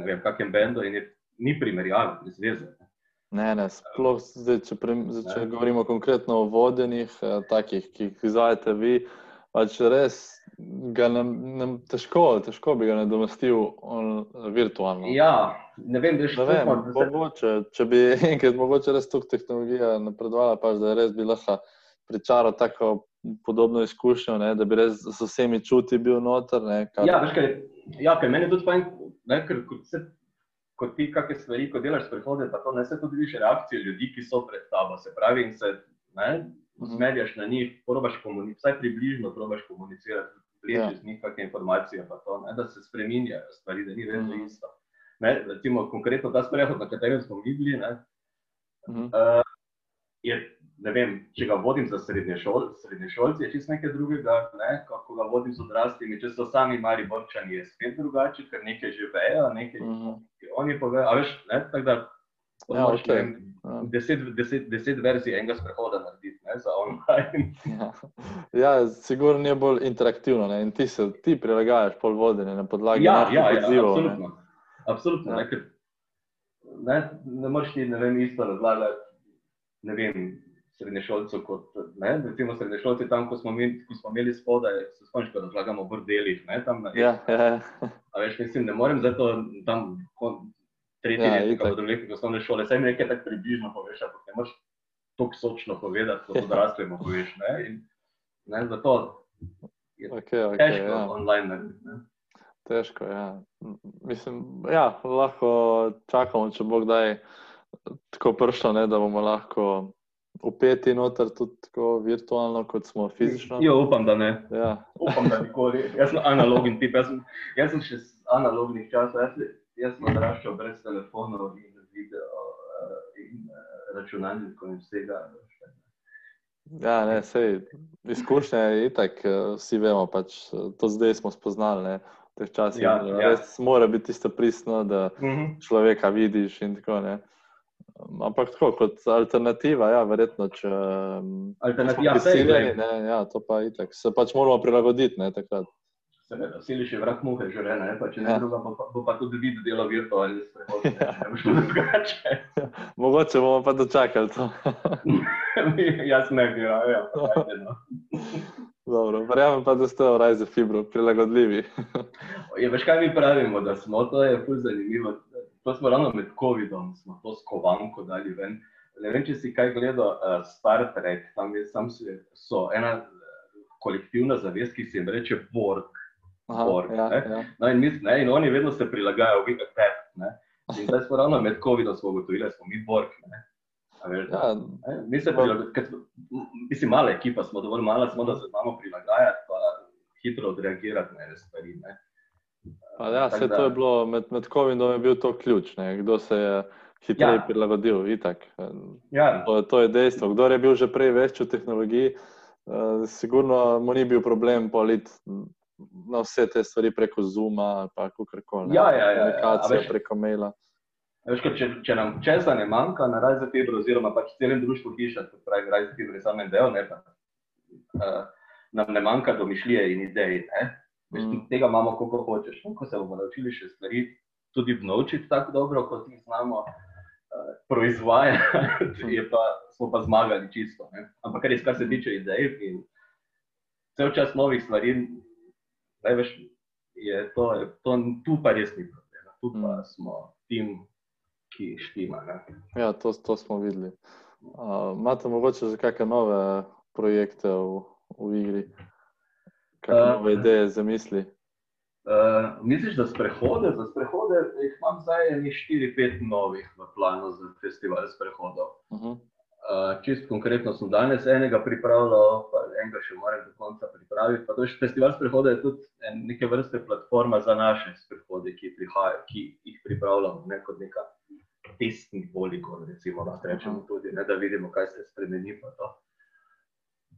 ne vem, kakem bendu in je, ni primerjave, ne zveze. Ne. Ne, ne, sploh zdaj, če, pre, zdaj, če govorimo konkretno o vodenih, eh, takih, ki jih izvajate vi, pač res nam, nam težko, težko bi ga nadomestil on, virtualno. Ja, ne vem, da je za to. Mogoče, če bi enkrat mogoče res tukaj tehnologija napredovala, pač, da res bi lahko pričaral tako podobno izkušnjo, ne, da bi res z vsemi čuti bil noter. Ne, kar... Ja, veš kaj, ja, kaj meni je tudi fajn, ne, ker se ko ti kakšne stvari, ko delaš prehode, pa to ne se tudi vidiš reakcije ljudi, ki so pred tabo. Se pravi, in se usmerjaš na njih, probaš komunicirati, vsaj približno probaš komunicirati, priječi ja. z njih kakšne informacije, pa to, ne, da se spreminjajo stvari, da ni vedno mm. isto. Ne, recimo, konkretno ta sprehod, na katerem smo bili, mm. uh, je ne vem, če ga vodim za srednje, šol, srednje šolce, je čisto nekaj drugega, ne? kako ga vodim z odraslimi. Če so sami mali borčani, je spet drugače, ker nekaj že vejo, nekaj mm -hmm. oni povejo. A veš, ne? tako da ja, okay. vem, ja. deset, deset, deset verzij enega sprehoda narediti ne? za online. ja, ja sigurno je bolj interaktivno ne? in ti se ti prilagajaš pol vodenja na podlagi ja, ja, ja, odzivov. Absolutno, ne? absolutno ja. ne? Ker, ne, ne moreš ti ne vem, isto razlagati. Ne vem, srednješolcev, kot ne, recimo srednješolci tam, ko smo, imeli, ko smo imeli spodaj, se spomniš, da razlagamo v bordelih. Ja, ja. A veš, mislim, ne morem zato tam tretji ja, letnik, kot drugi osnovne šole, saj mi nekaj tako približno poveš, ampak ne moreš tako sočno povedati, kot odraslemu poveš. Ne, in, ne, zato je okay, okay, težko ja. online narediti. Težko, ja. Mislim, ja, lahko čakamo, če bo kdaj tako prišlo, ne, da bomo lahko upeti noter tudi tako virtualno, kot smo fizično. Jo, upam, da ne. Ja. Upam, da nikoli. Jaz sem analogni tip, jaz sem, jaz sem še z analognih časov. Jaz, jaz sem odraščal brez telefonov in video uh, in uh, računalnikov in vsega. Ja, ne, sej, izkušnja je itak, eh, vsi vemo, pač, to zdaj smo spoznali. Ne, v teh časih Ja, ja, ja. res mora biti tisto pristno, da Uh -huh. človeka vidiš in tako ne. Ampak tako kot alternativa, ja, verjetno, če um, Alternativa, prisiljeni, glej. ne, ja, to pa itak. Se pač moramo prilagoditi, ne, takrat. Seveda, siliš je vrh muhe, življenje, ne, pa če ne Ja. ja. druga, bo, bo pa tudi vid delo virtualni sprehod. Ne, ne bo šlo drugače. Mogoče bomo pa dočakali to. Jaz ne bi, ja, ja, pa ajde, no. Dobro, verjamem pa, da ste v Rajzu Fibro prilagodljivi. Je, veš, kaj mi pravimo, da smo, to je ful zanimivo. To smo ravno med COVID-om, smo to skovanko dali ven. Ne vem, če si kaj gledal, uh, Star Trek, tam je, sam si, so ena eh, kolektivna zavest, ki se jim reče Borg. Aha, Borg, ja, ne. ja. No, in, mi, ne, in oni vedno se prilagajajo, vi pep. Ne. In zdaj smo ravno med COVID-om ugotovili, da smo mi Borg. Ne. Veš, Ja, Ne, Mi se prilagodimo, mislim, mala ekipa smo, dovolj mala smo, da se znamo prilagajati, pa hitro odreagirati na stvari. Ne. Pa ja, vse da- to je bilo, med, med COVID-om je bil to ključ, ne, kdo se je hitreje Ja. prilagodil, itak. Ja, To, to je dejstvo. Kdo je bil že prej več v tehnologiji, uh, sigurno mu ni bil problem politi na vse te stvari preko Zuma ali pa kakorkoli. Ja, ja, ja, ja. Komunikacija A veš- preko maila. Veš, če, če nam česa ne manjka na Rajzu Fibro, oziroma pač celem društvu hiša, kot pravi Rajzu Fibro, je samo en del, ne, pa, uh, nam ne manjka domišljije in idej. Ne. Veš, Mm. Tega imamo, koliko hočeš. No, ko se bomo naučili še stvari, tudi vnovčiti tako dobro, kot jih znamo uh, proizvajati, pa, smo pa zmagali čisto. Ne. Ampak res, kar se tiče idej in cel čas novih stvari, ne veš, je to, to, tu pa res ni problema. Tu pa Mm. smo tim, ki štima. Ne. Ja, to, to smo videli. Uh, imate mogoče že kakšne nove projekte v, v igri? Kakšne Uh, nove ideje, zamisli? Uh, misliš, da sprehode? Za sprehode jih imam zdaj nekaj 4-5 novih v planu za festival sprehodov. Uh -huh. Uh, čist konkretno sem danes enega pripravljal, pa enega še moram do konca pripraviti. Pa to je festival sprehoda je tudi en- neke vrste platforma za naše sprehode, ki prihajajo, ki jih pripravljamo ne, kot neka testni poligon, recimo, da rečemo Aha. tudi, ne, da vidimo, kaj se spremeni. pa to.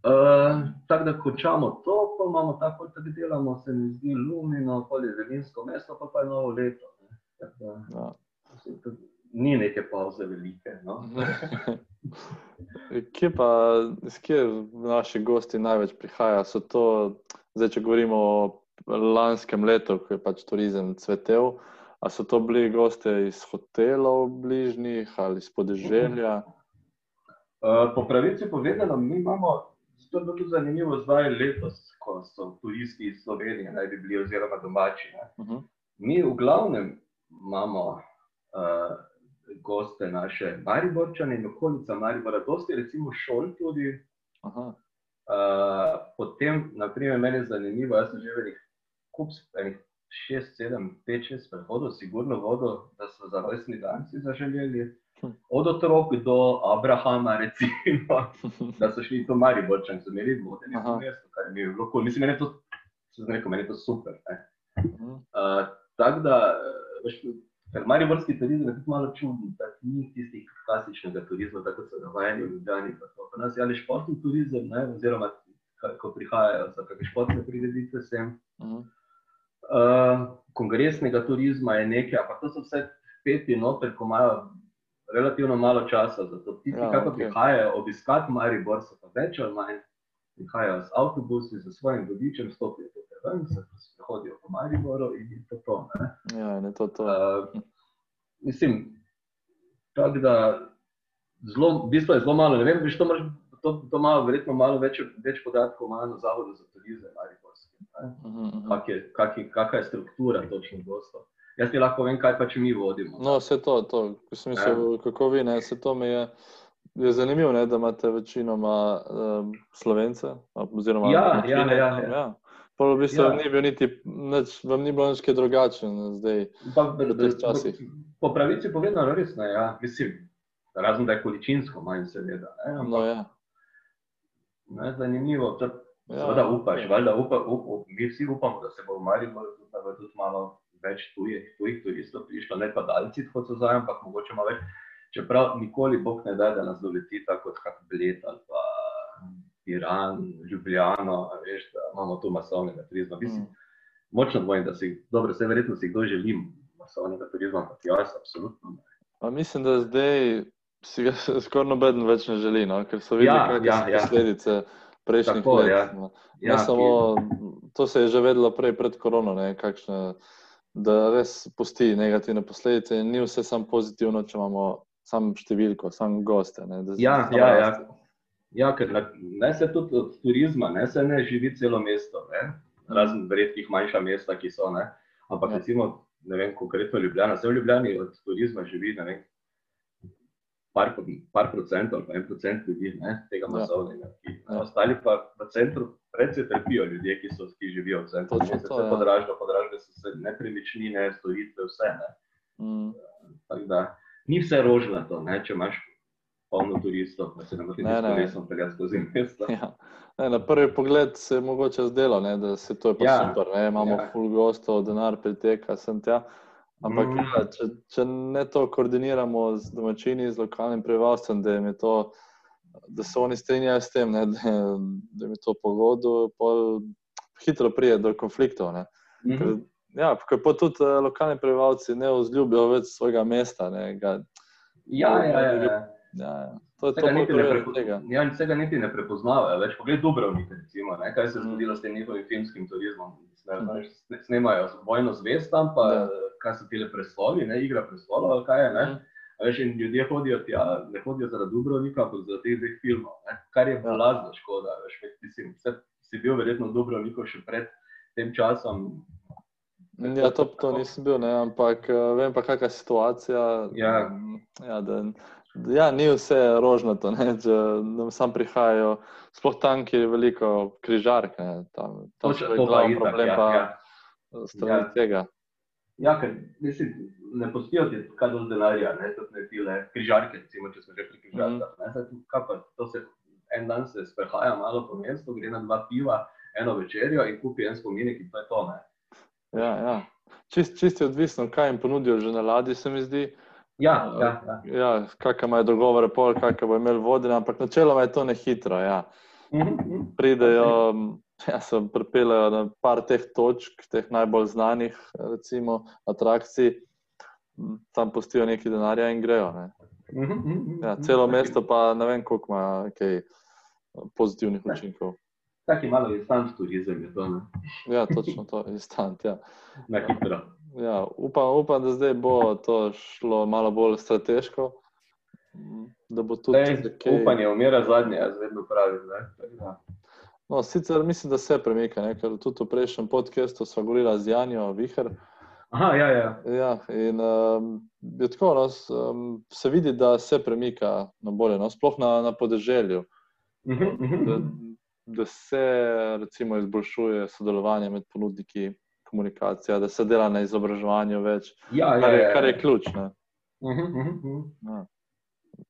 Uh, tako da končamo to, pa imamo tako, da delamo, se mi zdi, lumino, polizelinsko mesto, pa, pa je novo leto. Ne. Tako da, Ja. to Ni neke pauze velike. No. Kje pa, iz kje naši gosti največ prihajajo? So to, zdaj, če govorimo o lanskem letu, ko je pač turizem cvetel, a so to bili gosti iz hotelov bližnjih ali iz podeželja? Uh, po pravici povedano, mi imamo, to je bilo tudi zanimivo zdaj letos, ko so turisti iz Slovenije naj bi bili oziroma domači. Ne. Uh -huh. Mi v glavnem imamo uh, goste naše Mariborčane in okolica Maribora, dosti recimo šol tudi. Aha. Uh, potem, naprimer, meni je zanimivo, jaz sem že v enih kup, enih 6, 7, 5, 6 prehodov, sigurno vodo, da so za rojstni dan si zaželeli. Od otrok do Abrahama, recimo, da so šli to Mariborčani, so imeli vodenje Aha. v mestu, kar mi je bilo kul. Mislim, meni je to, sem rekel, meni je to super. Ne. Uh, tako da, veš, mariborski turizem je tudi malo čuden, da ni tistih klasičnega turizma, tako kot so navajeni v Ljubljani. Pri nas je ali športni turizem, ne, oziroma ko prihajajo za kakšne športne prireditve sem. Mhm. Uh, kongresnega turizma je nekaj, ampak to so vse peti noter, ko imajo relativno malo časa za to. Tisti, Ja, ki okej. prihajajo obiskati Maribor, so pa več ali manj, prihajajo z avtobusi, z svojim vodičem, stopijo tukaj ven, se hodijo po Mariboru in to to. Ne? Ja, ne to. to. Uh, mislim, tako da zelo, v bistvu je zelo malo, ne vem, veš, to, moraš, to, to malo, verjetno malo več, več podatkov ima na Zavodu za turizem Mariborski. ne. Mhm, mhm. Kak je, kak je, kakšna je struktura točno gostov. Jaz ti lahko vem, kaj pač mi vodimo. No, vse to, to. Ko sem mislil, kako vi, ne, vse to mi je. Je zanimivo, ne, da imate večinoma um, slovence. Oziroma, Ja, ja, ja, tam, ja. ja. Pol v bistvu Ja. ni bil niti, nič, vam ni bilo nič kaj drugače zdaj. Pa, v teh časih. Po pravici povedano, res ne. Ja. Mislim, razen da je količinsko manj, seveda. Ne? Ampak, No, ja. ne, zanimivo. To, Ja, seveda upaš, valjda upa, up, up, mi vsi upamo, da se bo v Mariboru tudi malo več tujih, tujih turistov prišlo, ne pa daljci, kot so zdaj, ampak mogoče malo več. Čeprav nikoli Bog ne da, da nas doleti tako kot kak Bled ali pa Iran, Ljubljano, a veš, da imamo tu masovnega turizma. Mislim, Mm. Močno dvojim, da si, dobro, vse verjetno si kdo želim masovnega turizma, ampak jaz absolutno ne. Pa mislim, da zdaj si ga skoraj noben več ne želi, no? ker so videli, Ja, kakšne ja, so ja. posledice prejšnjih Tako, let. ja. no. Ja, ne samo, to se je že vedelo prej pred korono, ne, kakšne, da res pusti negativne posledice in ni vse samo pozitivno, če imamo samo številko, samo goste. Ne, da Ja, ja, ja. Ja, ker ne se tudi od turizma, ne se ne živi celo mesto, ne? razen redkih manjša mesta, ki so. Ne? Ampak Ja. recimo, ne vem, konkretno Ljubljana, se v Ljubljani od turizma živi, vem, par, par procentov ali pa en procent ljudi, ne? tega Ja. masovnega. ki- Ja. Ostali pa v centru predvsej trpijo ljudje, ki, so, ki živijo v centru. Točno Ne, se to, vse ja. podražilo, podražilo so se nepremičnine, storitve, vse. Ne? Mm. Tako da ni vse rožnato, ne? če imaš polno turistov, da se ne moreš Ne, ne. kolesom peljati skozi mesto. Ja. Ne, na prvi pogled se je mogoče zdelo, ne, da se to je pa Ja, super, ne, imamo ja. full gostov, denar priteka sem tja. Ampak Mhm. ja, če, če ne to koordiniramo z domačini, z lokalnim prebivalstvom, da, to, da se oni strinjajo s tem, ne, da, da je to pogodo, pol hitro pride do konfliktov. Ne. Ker, Mhm. ja, ker pa tudi eh, lokalni prebivalci ne vzljubijo več svojega mesta. Ne, ga, Ja, ja, ja. ja. ja, ja. To je to Vsega niti, ne prepo, tega. ja, vsega niti ne prepoznavajo. Več pogled Dubrovnik, recimo, ne? kaj se je zgodilo s tem njihovim filmskim turizmom. Ne, sne- Snemajo vojno zvest tam, pa ja. kaj so tile prestoli, ne? igra prestolov ali kaj je. Ne? Mhm. A Veš, in ljudje hodijo tja, ne hodijo zaradi Dubrovnika, ampak zaradi teh dveh filmov, ne? kar je Ja. blazna škoda. Veš, mislim, vse, si bil verjetno v Dubrovniku še pred tem časom. Ja, to, to nisem bil, ne, ampak eh, vem pa, kakšna je situacija. Ja. Ja, da, ja, ni vse rožnato, ne, če nam sam prihajajo, sploh tam, kjer je veliko križark. Ne, tam, to pa glavni itak, problem ja, pa ja. strani Ja. tega. Ja, ker mislim, ne postijo ti kaj dosti denarja, ne tudi ne tile križarke, recimo, če smo že pri križarkah. Mhm. ne, tu kaj to se en dan se sprehaja malo po mestu, gre na dva piva, eno večerjo in kupi en spominik in to je to. Ne. Ja, ja. Čist, čist je odvisno, kaj jim ponudijo že na ladji, se mi zdi. Ja, ja, ja. Ja, kakšne imajo dogovore, pol, kakšne bo imel vodene, ampak načeloma je to nehitro. Ja. Mhm, mhm. pridejo, ja, se pripeljejo na par teh točk, teh najbolj znanih, recimo, atrakcij, m, tam postijo nekaj denarja in grejo. Ne. Mhm, Ja, celo mesto pa ne vem, koliko ima kaj pozitivnih učinkov. Taki malo instant turizem je to, ne. Ja, točno to je instant. Ja. na hitro. Ja, upam, upam, da zdaj bo to šlo malo bolj strateško. Da bo tudi Lej, kaj- upanje umira zadnje, jaz vedno pravim. Da. No, sicer mislim, da se premika, ne? ker tudi v prejšnjem podkastu smo govorili z Janjo Viher. Aha, ja, ja. Ja, in um, je tako, no, um, se vidi, da se premika na bolje, no, sploh na, na podeželju, Mhm, mhm, da, mhm. da se recimo, izboljšuje sodelovanje med ponudniki, komunikacija, da se dela na izobraževanju več, Ja, ja, kar je, ja. kar je ključ. Ne. Mhm, mhm, mhm. Ja.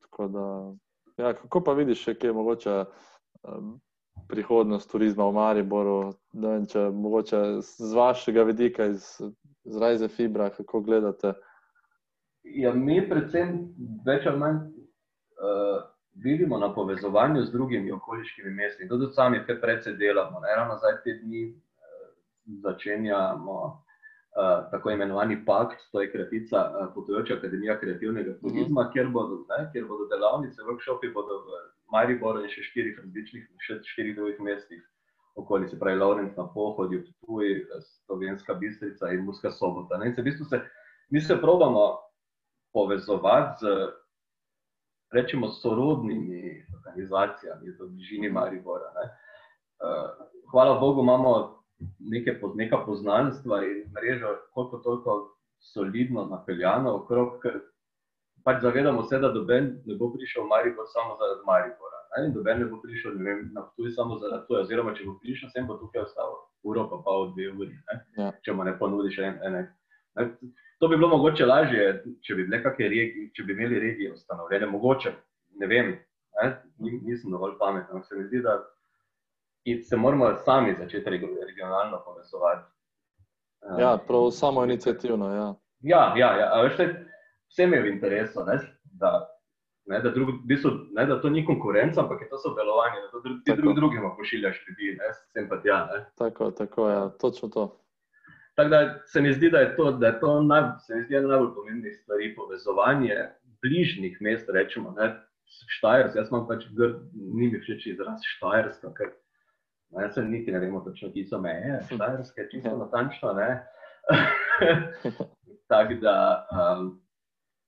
Tako Da, ja, kako pa vidiš, kje je mogoče um, prihodnost turizma v Mariboru? Ne Vem, če, mogoče z vašega vidika, iz, iz Rajze Fibra, kako gledate? Ja, mi predvsem več ali manj uh, vidimo na povezovanju z drugimi okoliškimi mesti. To tudi sami kaj predvsej delamo. Ne? Ravno zdaj te dni uh, začenjamo uh, tako imenovani pakt, to je kratica uh, Potujoča akademija kreativnega turizma, kjer bodo, ne, kjer bodo delavnice, workshopi bodo v Mariboru in še štirih različnih, še štirih drugih mestih. Okoli se pravi Lovrenc na pohodju, Ptuj, Slovenska Bistrica in Muska sobota. Ne? In se v bistvu se, mi se probamo povezovati z, rečemo, sorodnimi organizacijami v bližini Maribora. Ne. Uh, hvala Bogu, imamo neke, neka poznanstva in mrežo, koliko toliko solidno napeljano okrog, ker pač zavedamo se, da doben ne bo prišel v Maribor samo zaradi Maribora. Ne, in doben ne bo prišel ne vem, na Ptuj samo zaradi Ptuja, oziroma če bo prišel, sem bo tukaj ostal uro pa pol, dve uri, Ja. če mu ne ponudiš en, ene. Ne, to bi bilo mogoče lažje, če bi, regije, če bi imeli regije ustanovljene, mogoče, ne vem, ne? nisem dovolj pameten, ampak se mi zdi, da se moramo sami začeti regionalno povezovati. Ja, prav samo inicijativno. Ja, ja, ja, ja. Veš, vsem je v interesu, ne? da Ne, da, drug, bistvo, ne, da to ni konkurenca, ampak je to sodelovanje, da ti drug, drug drugim pošiljaš ljudi, ne, sem pa tja. Ne. Tako, tako ja, točno to. Tako da se mi zdi, da je to, da je to naj, se mi zdi ena najbolj pomembnih stvari, povezovanje bližnjih mest, rečemo, ne, Štajerska, jaz imam pač grd, ni mi všeč izraz Štajerska, ker ne, se niti ne vemo točno, ki so meje, Štajerska je čisto ja. natančno, ne. Tako da, um,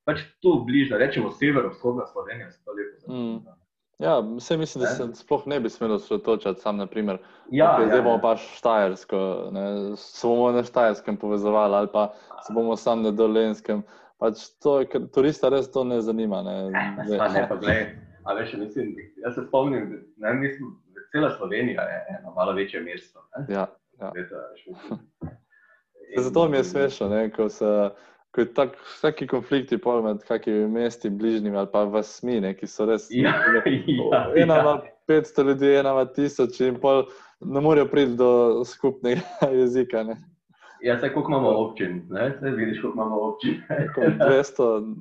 pač tu bližje, rečemo severovzhodna Slovenija, se to lepo zavedamo. Mm. Ja, vse mislim, da se sploh ne bi smelo osredotočati sam, naprimer, ja, okay, ja, zdaj bomo ja. pa štajersko, ne, se bomo na štajerskem povezovali ali pa se bomo sam na dolenskem. Pač to, ker turista res to ne zanima. Ne, ne, ne pa gledaj, a veš, mislim, jaz se spomnim, ne, mislim, cela Slovenija je eno malo večje mesto. Ne. Ja, ja. Zato mi je smešno, ko se ko je tako, vsaki konflikti med kakimi mesti, bližnjimi ali pa vasmi, ne, ki so res. Ja, ja, ena ima ja. 500 ljudi, ena ima 1000 in pol ne morejo priti do skupnega jezika. Ne. Ja, se koliko imamo občin, ne, se vidiš, koliko imamo občin. 200.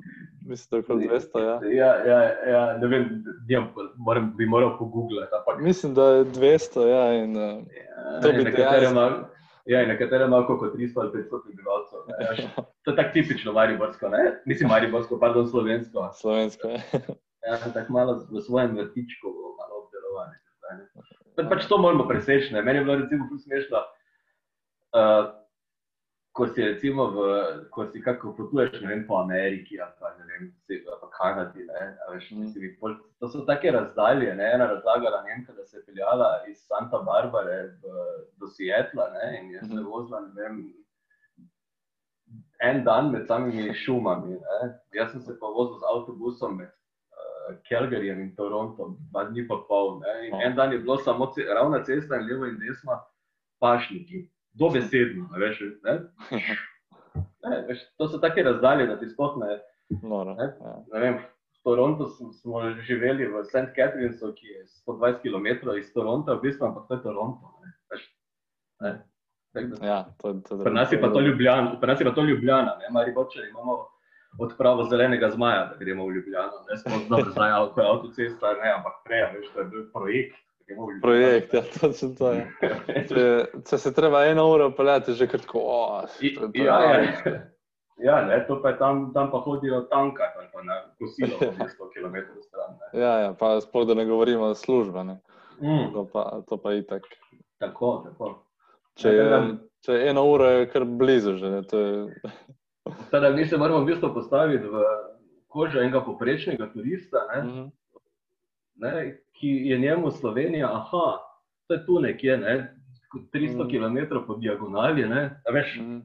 Mislim, da je kot 200. Ja, ja, ja, ja ne vem, ja, moram, bi moral pogooglati. Mislim, da je 200. Ja, in, uh, ja, to bi dejansko. Ja, in nekatere malo kot 300 ali 500 prebivalcev. To je tako tipično mariborsko, ne? Mislim, mariborsko, pardon, slovensko. Slovensko, ja. Ja, tako malo v svojem vrtičku, malo obdelovanje. Pa, pač to moramo preseči, ne? Meni je bilo recimo smešno, uh, ko si recimo v, ko si kako potuješ, ne vem, po Ameriki ali pa ne vem, po Kanadi, ne, veš, mm. pol, to so take razdalje, ne, ena razlagala Nemka, da se je peljala iz Santa Barbare v, do Sietla, ne, in je se mm. vozila, ne vem, en dan med samimi šumami, ne, jaz sem se pa vozil z avtobusom med uh, Calgaryjem in Torontom, dva dni pa pol, ne, in en dan je bilo samo ce, ravna cesta in levo in desno pašniki dobesedno. Veš, ne? Ne, veš, to so take razdalje, da ti sploh ne. ne, ja. ne vem, v Torontu smo živeli v St. Catherinesu, ki je 120 km iz Toronta, v bistvu pa to je Toronto. Ne, veš, ne. Ja, to, to, pri nas je pa to Ljubljana, pri nas je pa to Ljubljana, ne, mari boče, imamo odpravo zelenega zmaja, da gremo v Ljubljano, ne, smo znajo, ko je avtocesta, ne, ampak prej, veš, to je bil projekt. Projekt, ja, točno to je. Če, če se treba eno uro peljati, že kratko. Ja, ja. ja ne, to pa je tam, tam pa hodijo tanka, tam pa na kosilo, 100 km stran. Ne. Ja, ja, pa sploh da ne govorimo o službi. Mm. To, to pa je itak. Tako, tako. Če je, če je eno uro, je kar blizu že. Je... Teda, mi se moramo v bistvu postaviti v kožo enega poprečnega turista. Mm -hmm ne, ki je njemu Slovenija, aha, to je tu nekje, ne, 300 mm. km po diagonali. Ne, veš, mm.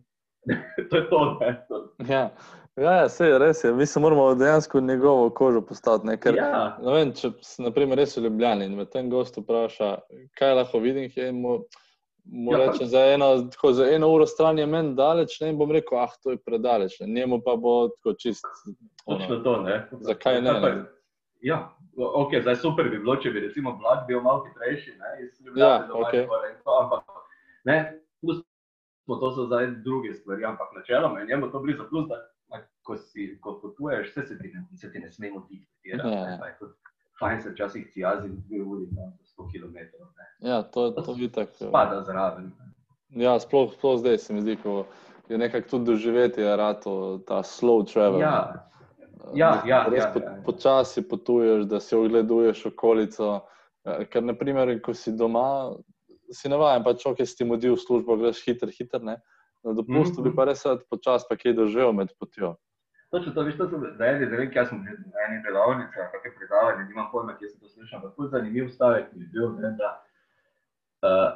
to je to. Ne, to. Ja. Ja, ja, vse je res. Je. Mi se moramo dejansko njegovo kožo postaviti. Ne? Ker, ja. ne vem, če se naprimer res v Ljubljani in me ten gost vpraša, kaj lahko vidim, je mu, mu ja, reče, za, eno, tako, za eno uro stran je meni daleč, ne? in bom rekel, ah, to je predaleč. Ne? Njemu pa bo tako čist. Točno to, ne? Zakaj ne? ne? Ja, okay, zdaj super bi bilo, če bi recimo vlak bil malo hitrejši. Ja, okay. Ampak ne, pustimo, to so zdaj druge stvari, ampak načeloma je njemu to blizu. Plus, da ko, si, ko potuješ, vse se ti ne, se ti ne smemo dihati. Ja. Fajn se včasih cijazi dve uri, tam 100 km. Ne. Ja, to, to, to je tako. Spada zraven. Ja, sploh, sploh zdaj se mi zdi, ko je nekako tudi doživeti, je rato ta slow travel. Ja. Ja, ja, res ja, po, ja. počasi potuješ, da si ogleduješ okolico. Ja, ker, naprimer, ko si doma, si navaden, pač ok, si ti modil v službo, greš hiter, hiter. Ne? Na dopustu mm -hmm. bi pa res počasi pa kaj doživel med potjo. Točno to, veš, to sem zdaj, ne vem, kaj sem bil na eni delavnici, kakšne predavanje, nimam pojma, kje sem to slišal, ampak to je zanimiv stavek, ki je bil, ne, da uh,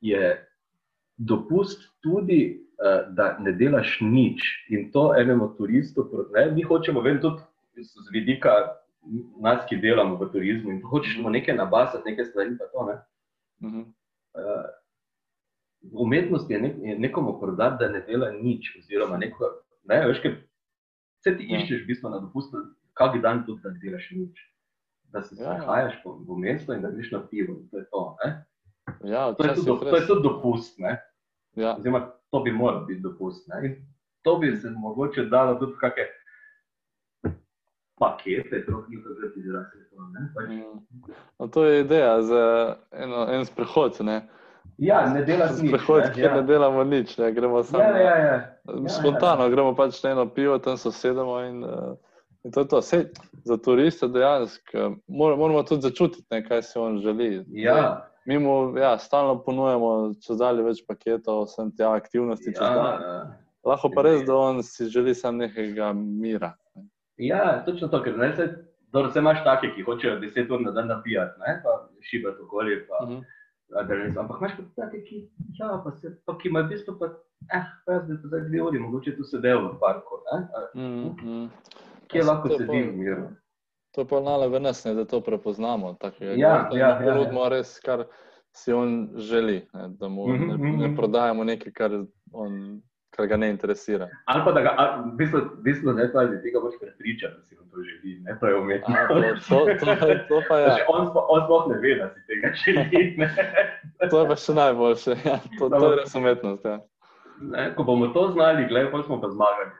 je dopust tudi Eh, da ne delaš nič. In to enemu turistu, ne, mi hočemo vedeti tudi z vidika nas, ki delamo v turizmu in hočemo nekaj nabasati, nekaj stvari. To, ne. uh -huh. uh, umetnost je, nek, je nekomu prodati, da ne dela nič, oziroma neko, ne, veš, kaj, vse ti Ja. iščeš, v bistvu na dopustu, kak dan tudi, da delaš nič. Da se Ja, ja. po, po mestu in da greš na pivo. To je to. Ne? Ja, To je tudi, včasih do- to je tudi dopust. Ne? Ja, Oziroma, to bi moral biti dopust. Ne? In to bi se mogoče dalo tudi kakšne pakete, to ni tako zelo izrazito. ne. Pač, mm. no, to je ideja za eno, en sprehod. Ne? Ja, ne delaš nič. Sprehod, ne, kjer ja. ne delamo nič, ne? gremo samo Ja, ja, ja. ja, spontano, gremo pač na eno pivo, tam se sedemo in, uh, in to je to. Sej, za turiste dejansko mor, moramo tudi začutiti, ne, kaj si on želi. Ja, Mi mu ja, stalno ponujamo čez dalje več paketov, vsem te aktivnosti. dan. ja, Lahko pa res, da on si želi samo nekega mira. ja, točno to, ker ne, se, dobro, se imaš take, ki hočejo 10 ur na dan napijati, ne, pa šibati okoli. Pa, Mhm. adrenalin. Ampak imaš pa take, ki, ja, pa se, pa, ki imajo v bistvu pa, eh, pa jaz bi pa zdaj dve uri, mogoče tu sedel v parku, ne, a Mm, mm. kje lahko sedim v miru. To je pa naloga nas, ne, da to prepoznamo. takega Ja, in ja, ja, ja. ponudimo res, kar si on želi. Ne, da mu Mhm, ne, mhm. ne prodajamo nekaj, kar, on, kar ga ne interesira. Ali pa da ga, a, v bistvu, v bistvu ne pazi, tega boš prepričan, da si on to želi, ne, to je umetno. A, to, to, to, to pa je. on, spo- on sploh ne ve, da si tega želi. To je pa še najboljše. Ja, to, to je res umetnost. Ja. Ne, ko bomo to znali, gledaj, pa smo pa zmagali.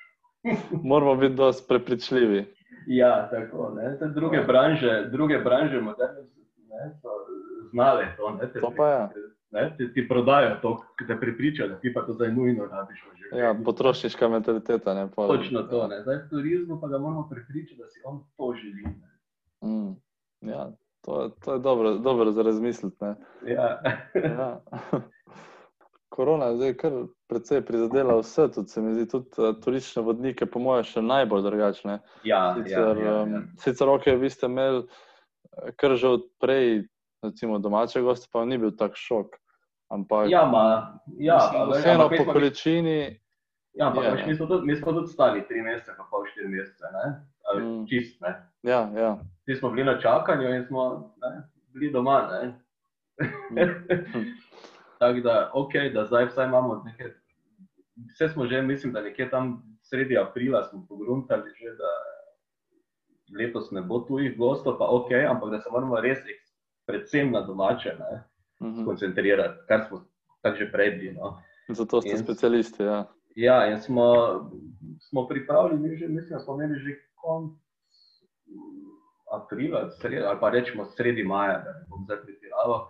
Moramo biti dosti prepričljivi. Ja, tako. Ne. Te druge branže, druge branže moderne ne, so znale to. Ne, te, To pa je. Ne, ti, ti prodajo to, ki te pripričajo, da ti pa to zdaj nujno rabiš v življenju. Ja, potrošniška mentaliteta. Ne, pol, Točno to. Ne. Zdaj v turizmu pa ga moramo prepričati, da si on to želi. Ne. Mm, ja, to, to je dobro, dobro za razmisliti. ne. Ja. Ja. Korona zdaj kar precej prizadela vse, tudi se mi zdi, tudi uh, turistične vodnike, po mojem, še najbolj drugačne. Ja, Sicer, ja, ja, ja. um, sicer ok, vi ste imeli eh, kar že odprej, recimo, domače goste, pa ni bil tak šok. Ampak Ja, ma, ja, mislim, a veš, vseeno ampak mi po smo- količini, Ja, ampak je, ne. mi smo, tudi, mi smo tudi stali tri mesece, pa pol štiri mesece? Ali Mm. Čist, ne? ja, ja. Ti smo bili na čakanju in smo ne, bili doma, ne? Mm. Tako da, ok, da zdaj vsaj imamo nekaj, vse smo že, mislim, da nekje tam sredi aprila smo pogruntali že, da letos ne bo tujih gostov, pa ok, ampak da se moramo res predvsem na domače ne, Mhm. koncentrirati, kar smo tako že prej bili. No. Zato ste In- specialisti. Ja. Ja, in smo, smo pripravljeni, že, mislim, da smo imeli že konec aprila, sred, ali pa rečemo sredi maja, da ne bom zdaj pretiraval.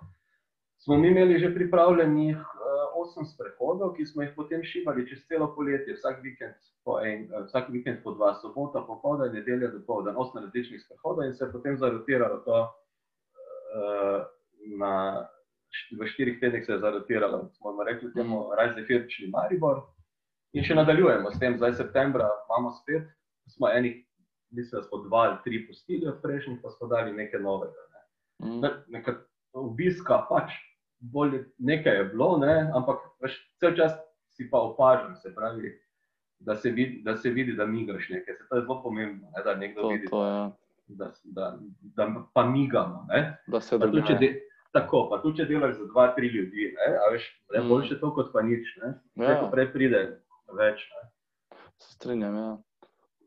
Smo mi imeli že pripravljenih uh, osem sprehodov, ki smo jih potem šivali čez celo poletje, vsak vikend po, en, uh, vsak vikend po dva, sobota popoldan, nedelja do povdan, osem različnih sprehodov in se je potem zarotiralo to uh, na, v štirih tednih se je zarotiralo, smo rekli temu Rise Firčni Maribor. In še nadaljujemo s tem, zdaj septembra imamo spet, smo enih, mislim, da smo dva ali tri pustili od prejšnjih, pa smo dali nekaj novega. Ne. Mm. Ne, Neka obiska pač, bolj nekaj je bilo, ne, ampak veš, cel čas si pa opažam, se pravi, da se vidi, da, se vidi, da migaš nekaj. Se to je zelo pomembno, ne, da nekdo To, vidi, to je, da, da, da pa migamo. Ne. da se dogaja. tako, pa tudi, če delaš za dva, tri ljudi, ne, a veš, ne, Mm. boljše to kot pa nič. Ne. Ja. Ja. Prej pride več. Ne. Se strinjam. Ja.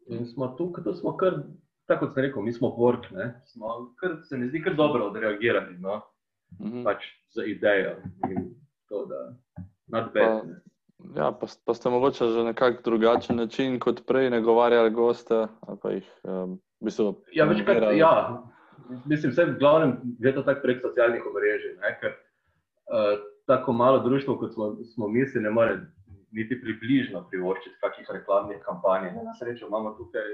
In smo tukaj, tu smo kar, tako kot sem rekel, mi smo work, ne, smo kar, se mi zdi, kar dobro odreagirali, no, Mhm. pač za idejo in to, da not bad. ne. Ja, pa, pa ste mogoče že na kak drugačen način kot prej nagovarjali goste. jih, um, v bistvu, Ja, večkrat, ja, mislim, vse v glavnem gre to tako prek socialnih omrežij, ne, ker uh, tako malo društvo, kot smo, smo mi, si ne more niti približno privoščiti kakih reklamnih kampanj. Na srečo imamo tukaj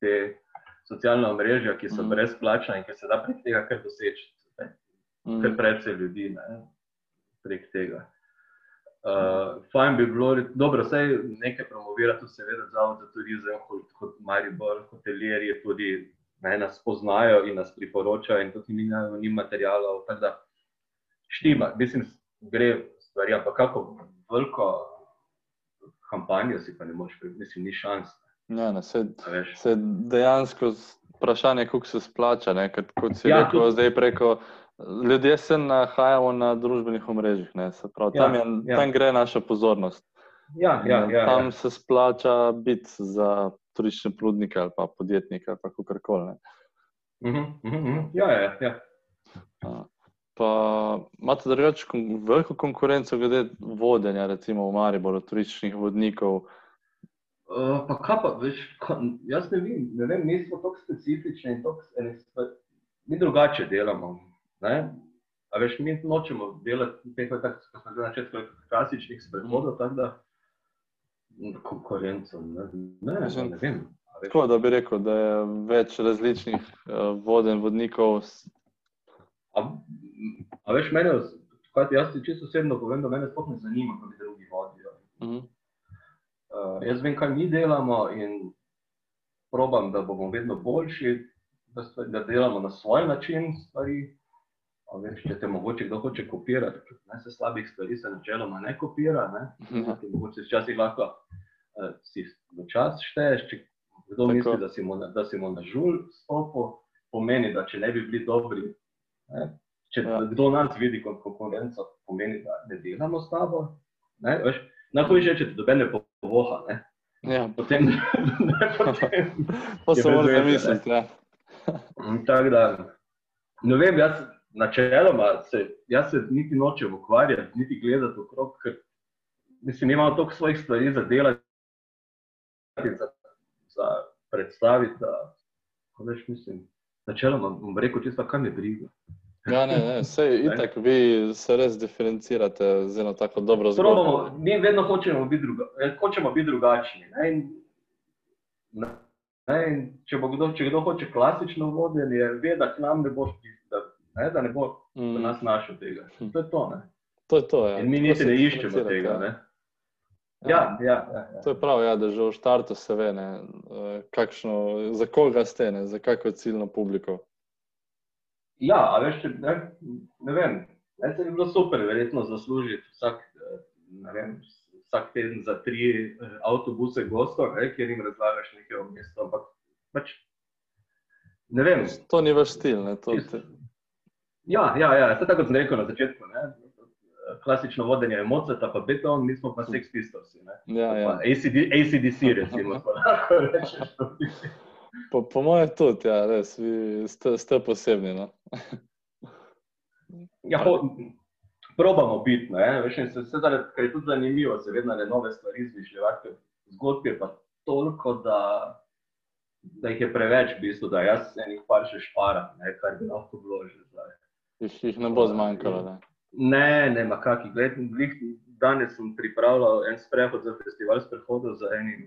te socialne omrežja, ki so Mhm. brezplačna in ki se da prek tega kar doseči. Mm. kar precej ljudi ne, prek tega. Uh, fajn bi bilo, dobro, vse nekaj promovira, tudi seveda Zavod za turizem, kot, kot Maribor, hotelirji tudi ne, nas poznajo in nas priporočajo in tudi mi imamo ni materialov, tako da štima, mislim, gre stvari, ampak kako veliko kampanjo si pa ne moreš, mislim, ni šans, Ja, ne, se, se dejansko vprašanje, kako se splača. Ne, kot, kot si ja, rekel, tudi- zdaj preko. Ljudje se nahajamo na družbenih omrežjih, ne, se pravi, Ja, tam, je, ja. tam gre naša pozornost. Ja, ja, ja, tam ja. se splača biti za turistične prudnike ali pa podjetnike ali kako koli. Uh -huh, uh -huh. Ja, ja, ja. Pa imate drugače kon veliko konkurenco glede vodenja, recimo v Mariboru, turističnih vodnikov? Uh, pa kaj pa, veš, ko, jaz ne vem, ne vem, mi smo tako specifični in tako, mi drugače delamo. Ne? A veš, mi nočemo delati teh, kot smo že na začetku, klasičnih sprehodov, tako da konkurenco, ne, ne, ne, ne vem. Tako da bi rekel, da je več različnih uh, voden, vodnikov. A, a veš, mene, kaj jaz ti čisto osebno povem, da me sploh ne zanima, kako drugi vodijo. Uh -huh. uh, jaz vem, kaj mi delamo in probam, da bomo vedno boljši, da, stvari, da delamo na svoj način stvari. Veš, če te mogoče kdo hoče kopirati, ne se slabih stvari se načeloma ne kopira. Ne? Ja. Mogoče včasih lahko uh, si v čas šteješ, če kdo Tako. misli, da si mu da si mu na žul stopil, pomeni, da če ne bi bili dobri, ne? če Ja. kdo nas vidi kot konkurenco, pomeni, da ne delamo s tabo. Najhujše je, če te dobe ne povoha, ne? Ja, potem ne potem. pa se moraš zamisliti. Ja. Mm, Tako da, ne vem, jaz načeloma se, jaz se niti nočem ukvarjati, niti gledati okrog, ker mislim, imam toliko svojih stvari za delati, za, za predstaviti. Da, veš, mislim, načeloma bom rekel, čisto kaj me briga. Ja, ne, ne, sej itak vi se res diferencirate z eno tako dobro zgodbo. Probamo, mi vedno hočemo biti, druga, eh, hočemo biti drugačni. Ne? In, ne, in če, kdo, če kdo hoče klasično vodenje, ve, da k nam ne boš prišel, ne, da ne bo Mm, nas našel tega. To je to. Ne? to je to. Ja. In mi niti ne iščemo tega. ja. Ne? Ja, ja, ja, ja. To je prav, ja, da že v štartu se ve, ne, eh, kakšno, za koga ste, ne, za kakšno ciljno publiko. ja a veš, ne, ne vem, ne, se bi bilo super, verjetno zaslužiti vsak, eh, vem, vsak teden za tri eh, avtobuse gostov, ne, kjer jim razlagaš nekaj o mestu. Ampak pač, ne vem. To ni vaš stil. Ne, to, te, Ja, ja, ja, se tako sem rekel na začetku. Ne? Klasično vodenje je Mozart, pa beton, mi smo pa Sex Pistols. ne. ja, ja. ACD, ACDC, recimo. Po, po mojem tudi, ja, res, vi ste, ste posebni. No. Ja, ho, probamo biti, ne, veš, in se, se zaradi, ker je tudi zanimivo, se vedno ne nove stvari izmišljati, zgodb je pa toliko, da, da jih je preveč, v bistvu, da jaz enih par še šparam, ne, kar bi lahko bilo že zdaj. Jih, jih ne bo zmanjkalo. Ne. Ne, ne, ma kaki, gled, glih, danes sem pripravljal en sprehod za festival sprehodov z enim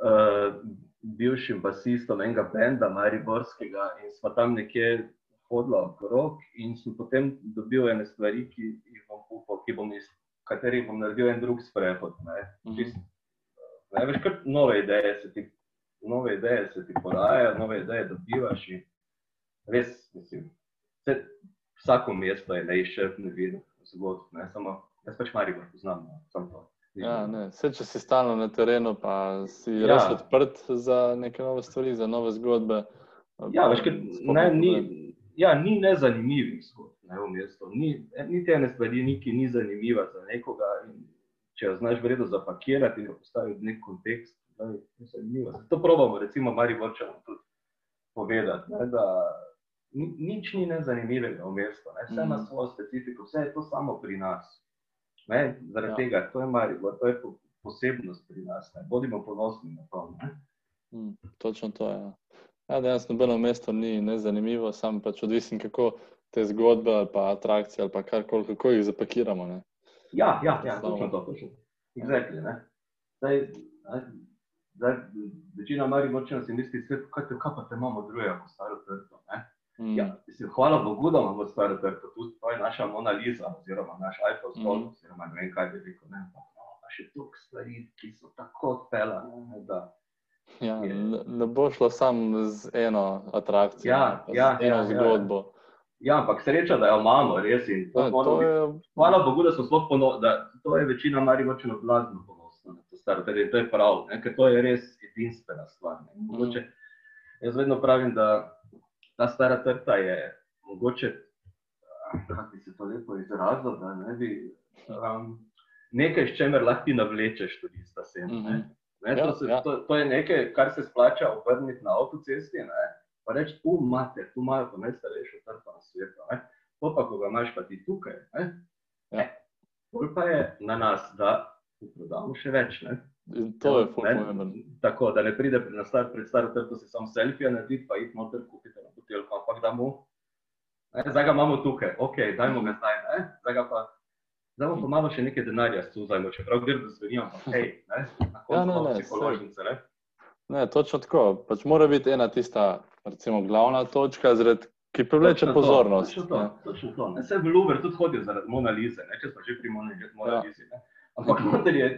uh, bivšim basistom enega benda, Mariborskega, in smo tam nekje hodila okrog in sem potem dobil ene stvari, ki jih bom upal, ki bom iz katerih bom naredil en drug sprehod. Ne. Mhm. Čist, ne, veš, kar nove ideje se ti, nove ideje se ti porajajo, nove ideje dobivaš in res, mislim, se, vsako mesto je neizčrpno vidno zgodb, ne samo, jaz pač Maribor poznam, no, samo to. Ja, ne. Vse, če si stalno na terenu, pa si ja. Res odprt za neke nove stvari, za nove zgodbe. Ja, veš, sploh ne, ni ni, ja, ni nezanimivih zgodb ne, v mestu. Ni, niti ene stvari, ni, ki ni zanimiva za nekoga. In če jo znaš vredno zapakirati in postaviti v nek kontekst, da je zanimiva. To probamo, recimo, Mariborčanom tudi povedati, ne, da ni, nič ni nezanimivega v mestu. Ne, vse ima svojo specifiko, vse je to samo pri nas. Ne, zaradi Ja. tega, to je Maribor, to je po, posebnost pri nas. Ne. Bodimo ponosni na to. Mm, točno to je. Ja. Ja, dejansko nobeno mesto ni nezanimivo, samo pač odvisno, kako te zgodbe ali pa atrakcije ali pa karkoli, kako jih zapakiramo. Ne. Ja, ja, ja Samo. točno to. Točno. Exactly, ne. Zdaj, zdaj, večina Mariborčanov si misli, kaj, kaj pa te imamo drugega kot staro trto. Ne? Mm, Ja, mislim, hvala Bogu, da imamo staro trto. Tu, to je naša Mona Lisa, oziroma naš iPhone stol, Mhm. oziroma ne vem, kaj bi rekel. Ne, ampak, no, še toliko stvari, ki so tako odpeljane, ja, je- ne, bo šlo samo z eno atrakcijo, Ja, pa ja, z eno ja, ja, ja. zgodbo. Ja, ampak sreča, da jo imamo, res. To Ja, moramo to je, Hvala Bogu, da smo sploh ponosni, da to je večina Mariborčanov blazno ponosna na to staro, torej to je prav, ne, ker to je res edinstvena stvar. Ne. Mogoče, jaz vedno pravim, da ta stara trta je mogoče, kako bi se to lepo izrazil, da ne bi, um, nekaj, s čemer lahko ti navlečeš turista sem. Mhm. Ne? Ne, to, Ja, se, ja. to, to je nekaj, kar se splača obrniti na avtocesti. Ne? Pa reči, tu imate, tu imajo pa najstarejšo trto na svetu. Ne? To pa, ko ga imaš pa ti tukaj. Ne? Ja. Ne. Bolj pa je na nas, da prodamo še več. Ne? To je Ne, pomembno. Tako, da ne pride pred, na star, pred staro trto si sam selfije narediti, pa iti noter kupiti buteljko, ampak da mu. Ne, zdaj ga imamo tukaj, ok, dajmo ga zdaj. Ne? Zdaj ga pa. Zdaj pa malo še nekaj denarja suzajmo, čeprav grdo zveni, ampak hej, ne, na koncu Ja, imamo ne, psiholožnice, ne. Ne, točno tako. Pač mora biti ena tista, recimo, glavna točka, zaradi, ki privleče Točno to, pozornost. Točno to, ne. točno to. Ne, Vse v Louvre tudi hodijo zaradi Mona Lise, ne, če smo že pri Mona Ja. Ampak noter je,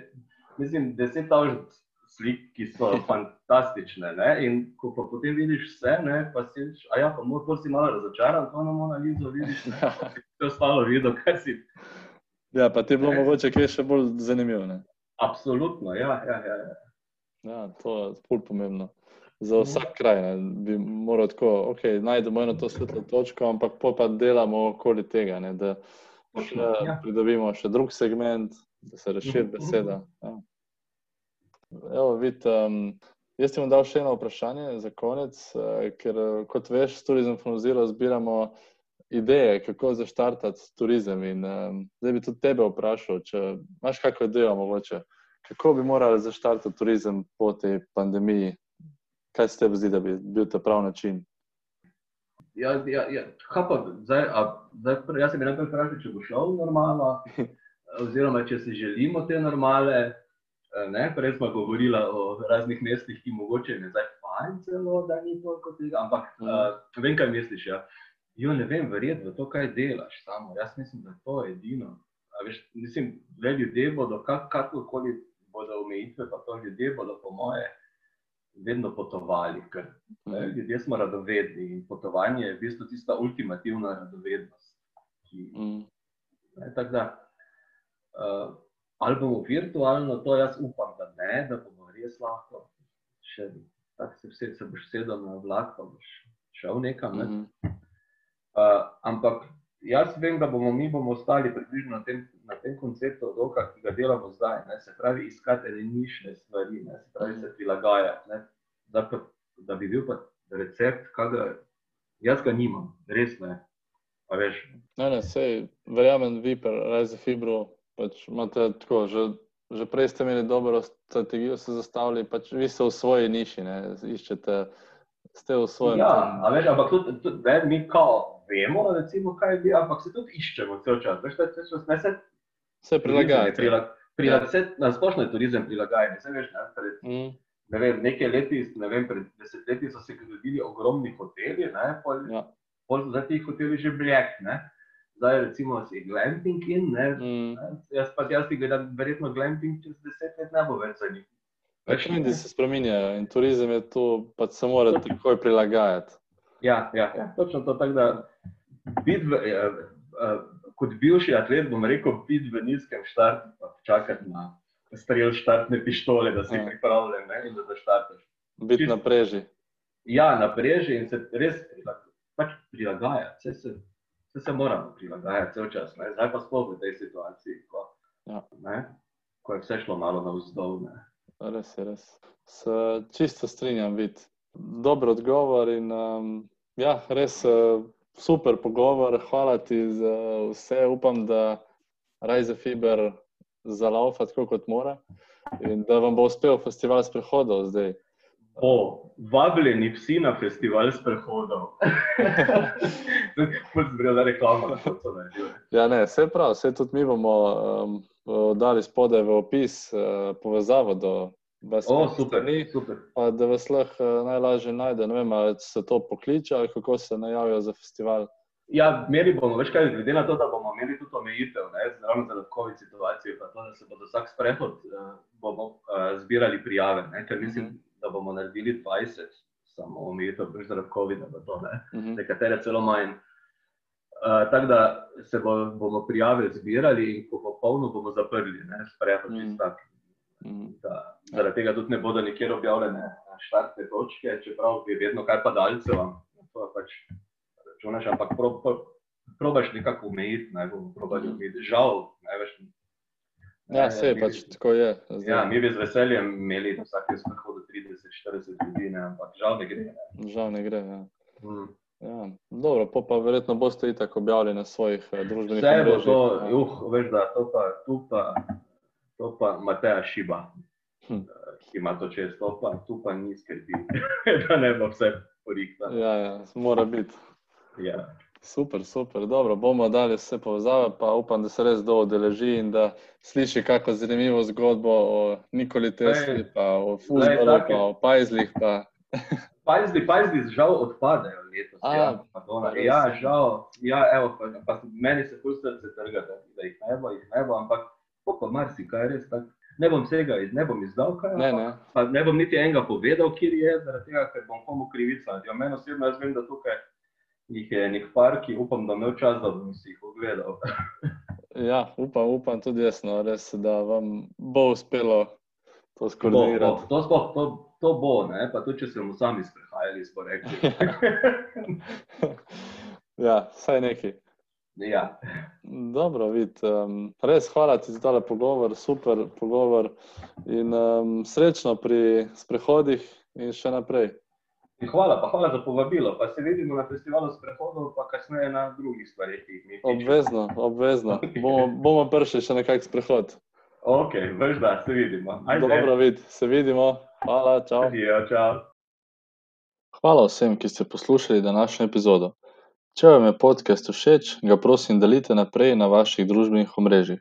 mislim, deset tavžent slik, ki so fantastične. Ne, in ko pa potem vidiš vse, ne, pa si reč, a ja, pa moj si malo razočaran, to na Mona Lizo vidiš, ne, pa si vse ostalo videl, kaj si. Ja, pa ti je bilo mogoče kaj še bolj zanimivo. Ne? Absolutno, ja, ja, ja. ja. Ja, to je ful pomembno. Za vsak kraj ne, bi moral tako, ok, najdemo eno to svetlo točko, ampak pol pa delamo okoli tega, ne, da še ja. pridobimo še drug segment, da se razširi Mhm. beseda. Ja. Evo, vid, um, jaz ti bom dal še eno vprašanje za konec, uh, ker kot veš, s from Zero zbiramo ideje, kako zaštartati turizem. In um, zdaj bi tudi tebe vprašal, če imaš kakšno idejo mogoče, kako bi morali zaštartati turizem po tej pandemiji. Kaj se tebi zdi, da bi bil ta prav način? Ja, ja, ja. Kaj pa, zdaj, a, zdaj, jaz se bi najprej vprašal, če bo šel normalno, oziroma če si želimo te normale. Eh, Ne, prej smo govorili o raznih mestih, ki mogoče je zdaj fajn celo, da ni toliko tega, ampak Mhm. uh, vem, kaj misliš. Ja. Jo, ne vem, verjetno to, kaj delaš samo. Jaz mislim, da je to edino. A Veš, mislim, le ljudje bodo, kak, kakorkoli bodo omejitve, pa to ljudje bodo, po moje, vedno potovali, ker Ne, ljudje smo radovedni in potovanje je v bistvu tista ultimativna radovednost. Ki, Mm. ne, tako da, uh, ali bomo virtualno, to jaz upam, da ne, da bomo res lahko. Še, tako se, vse, se boš sedel na vlak, pa boš šel nekam. Ne? Mhm. Uh, ampak jaz vem, da bomo mi bomo ostali približno na tem, na tem konceptu odoka, ki ga delamo zdaj. Ne? Se pravi, iskati nišne stvari, ne? se pravi, se prilagajati. Ne? Da, pa, da bi bil pa recept, kaj jaz ga nimam, res ne. Ne, ne, sej, verjamem, vi, Rise Fibro, pač imate tako, že, že prej ste imeli dobro strategijo, se zastavili, pač vi ste v svoji niši, ne, iščete, ste v svojem. ja, veš, ampak tudi, tudi ne, mi kao vemo, recimo, kaj bi, ampak se tudi iščemo cel čas. Veš, da se ne se se prilagajate. Prilag, prilag, ja. Na splošno je turizem prilagajanje. Saj veš, ne, pred, Mm, ne vem, nekaj leti, ne vem, pred desetletji so se gradili ogromni hoteli, ne, pol, ja. pol zdaj ti hoteli že bljek, ne. Zdaj recimo si glamping in, ne, mm. jaz pa jaz ti gledam, verjetno glamping čez deset let ne bo več za njih. Veš, Trendi se spreminjajo in turizem je tu, pač se mora takoj prilagajati. Ja, ja, ja, točno to, tako da biti v, eh, eh, kot bivši atlet, bom rekel, biti v nizkem štartu, pa čakati na strel štartne pištole, da si Ja. pripravljen ne, in da zaštartaš. Biti na preži. Ja, napreži in se res pač prilagajati. Vse se, vse moramo prilagajati cel čas. Ne? Zdaj pa sploh v tej situaciji, ko, Ja. ne, ko je vse šlo malo navzdol. ne. Res je, res. Se čisto strinjam, vid. Dober odgovor in um, ja, res uh, super pogovor. Hvala ti za vse. Upam, da Rise Fiber zalaufa tako, kot mora in da vam bo uspel festival sprehodov zdaj. O, vabljeni psi na festival sprehodov. Kot zbrela reklama, kot so naredili. Ja, ne, vse prav, vse tudi mi bomo um, dali spodaj v opis uh, povezavo do vas. O, super, super. Pa da vas lahko uh, najlažje najde. Ne vem, ali se to pokliče ali kako se najavijo za festival. Ja, imeli bomo, veš kaj, glede na to, da bomo imeli tudi omejitev, ravno zaradi COVID situacije, pa to, da se bo vsak sprehod uh, bomo uh, zbirali prijave, ne, ker mislim, Mhm. Da bomo naredili 20, samo omejitev, zaradi COVID-a, pa to ne, Mhm. nekatere celo manj. Uh, tako da se bo, bomo prijave zbirali in ko bo polno, bomo zaprli, ne, Mhm. čist tak. Mhm. Da, zaradi tega tudi ne bodo nikjer objavljene štartne točke, čeprav bi vedno kaj padalcev, to pač računaš, ampak pro, pro, probaš nekako omejiti, ne bomo probali Mhm. omejiti. Žal, ne veš, Ja, se je pač tako je. zdaj. Ja, mi bi z veseljem imeli na vsakem sprehodu 30-40 ljudi, ne, ampak žal ne gre. Ne. Žal ne gre. Ja. Mm. Ja. Dobro, pol pa verjetno boste itak objavili na svojih eh, družbenih Vse bo omrežjih. to, ja. uh, veš, da to pa, tu pa, to pa Mateja Šiba, Hm. eh, ki ima to čez, to pa, tu pa ni skrbi, da ne bo vse porikta. Ja, ja, mora biti. Ja. Super, super. Dobro, bomo dali vse povezave, pa upam, da se res kdo udeleži in da sliši kako zanimivo zgodbo o Nikoli Tesli, pa o futbalu, take- pa o pajzlih. Pa... Pajzdi, pajzdi žal odpadejo letos. A, ja, Madonna. ja, žal, ja, evo, pa, pa meni se pol srce trga, da, da jih ne bo, jih ne bo, ampak po pa marsikaj res tako. Ne bom vsega iz, ne bom izdal kaj, Ne, ne. pa ne bom niti enega povedal, kjer je, zaradi tega, ker bom komu krivica. Ja, meni osebno jaz vem, da tukaj jih je nek par, ki upam, da imel čas, da bom si jih ogledal. Ja, upam, upam tudi jaz, no, res, da vam bo uspelo to Bo, bo, skoordinirati. to, sploh, to, to bo, ne? pa tudi če se bomo sami sprehajali, smo rekli. ja, vsaj neki. ja. Dobro, vid. Um, res hvala ti za tale pogovor, super pogovor in um, srečno pri sprehodih in še naprej. In hvala, pa hvala za povabilo. Pa se vidimo na festivalu sprehodov, pa kasneje na drugih stvareh, ki jih mi pišemo. Obvezno, obvezno. Bomo, bomo prišli še na kak sprehod. Ok, veš da, se vidimo. Ajde. Dobro, vid, se vidimo. Hvala, čau. Adijo, čau. Hvala vsem, ki ste poslušali današnjo epizodo. Če vam je podcast všeč, ga prosim delite naprej na vaših družbenih omrežjih.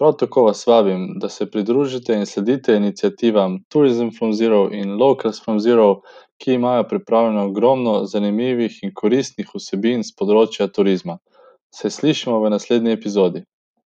Prav tako vas vabim, da se pridružite in sledite iniciativam Tourism from Zero in Locals from Zero, ki imajo pripravljeno ogromno zanimivih in koristnih vsebin z področja turizma. Se slišimo v naslednji epizodi.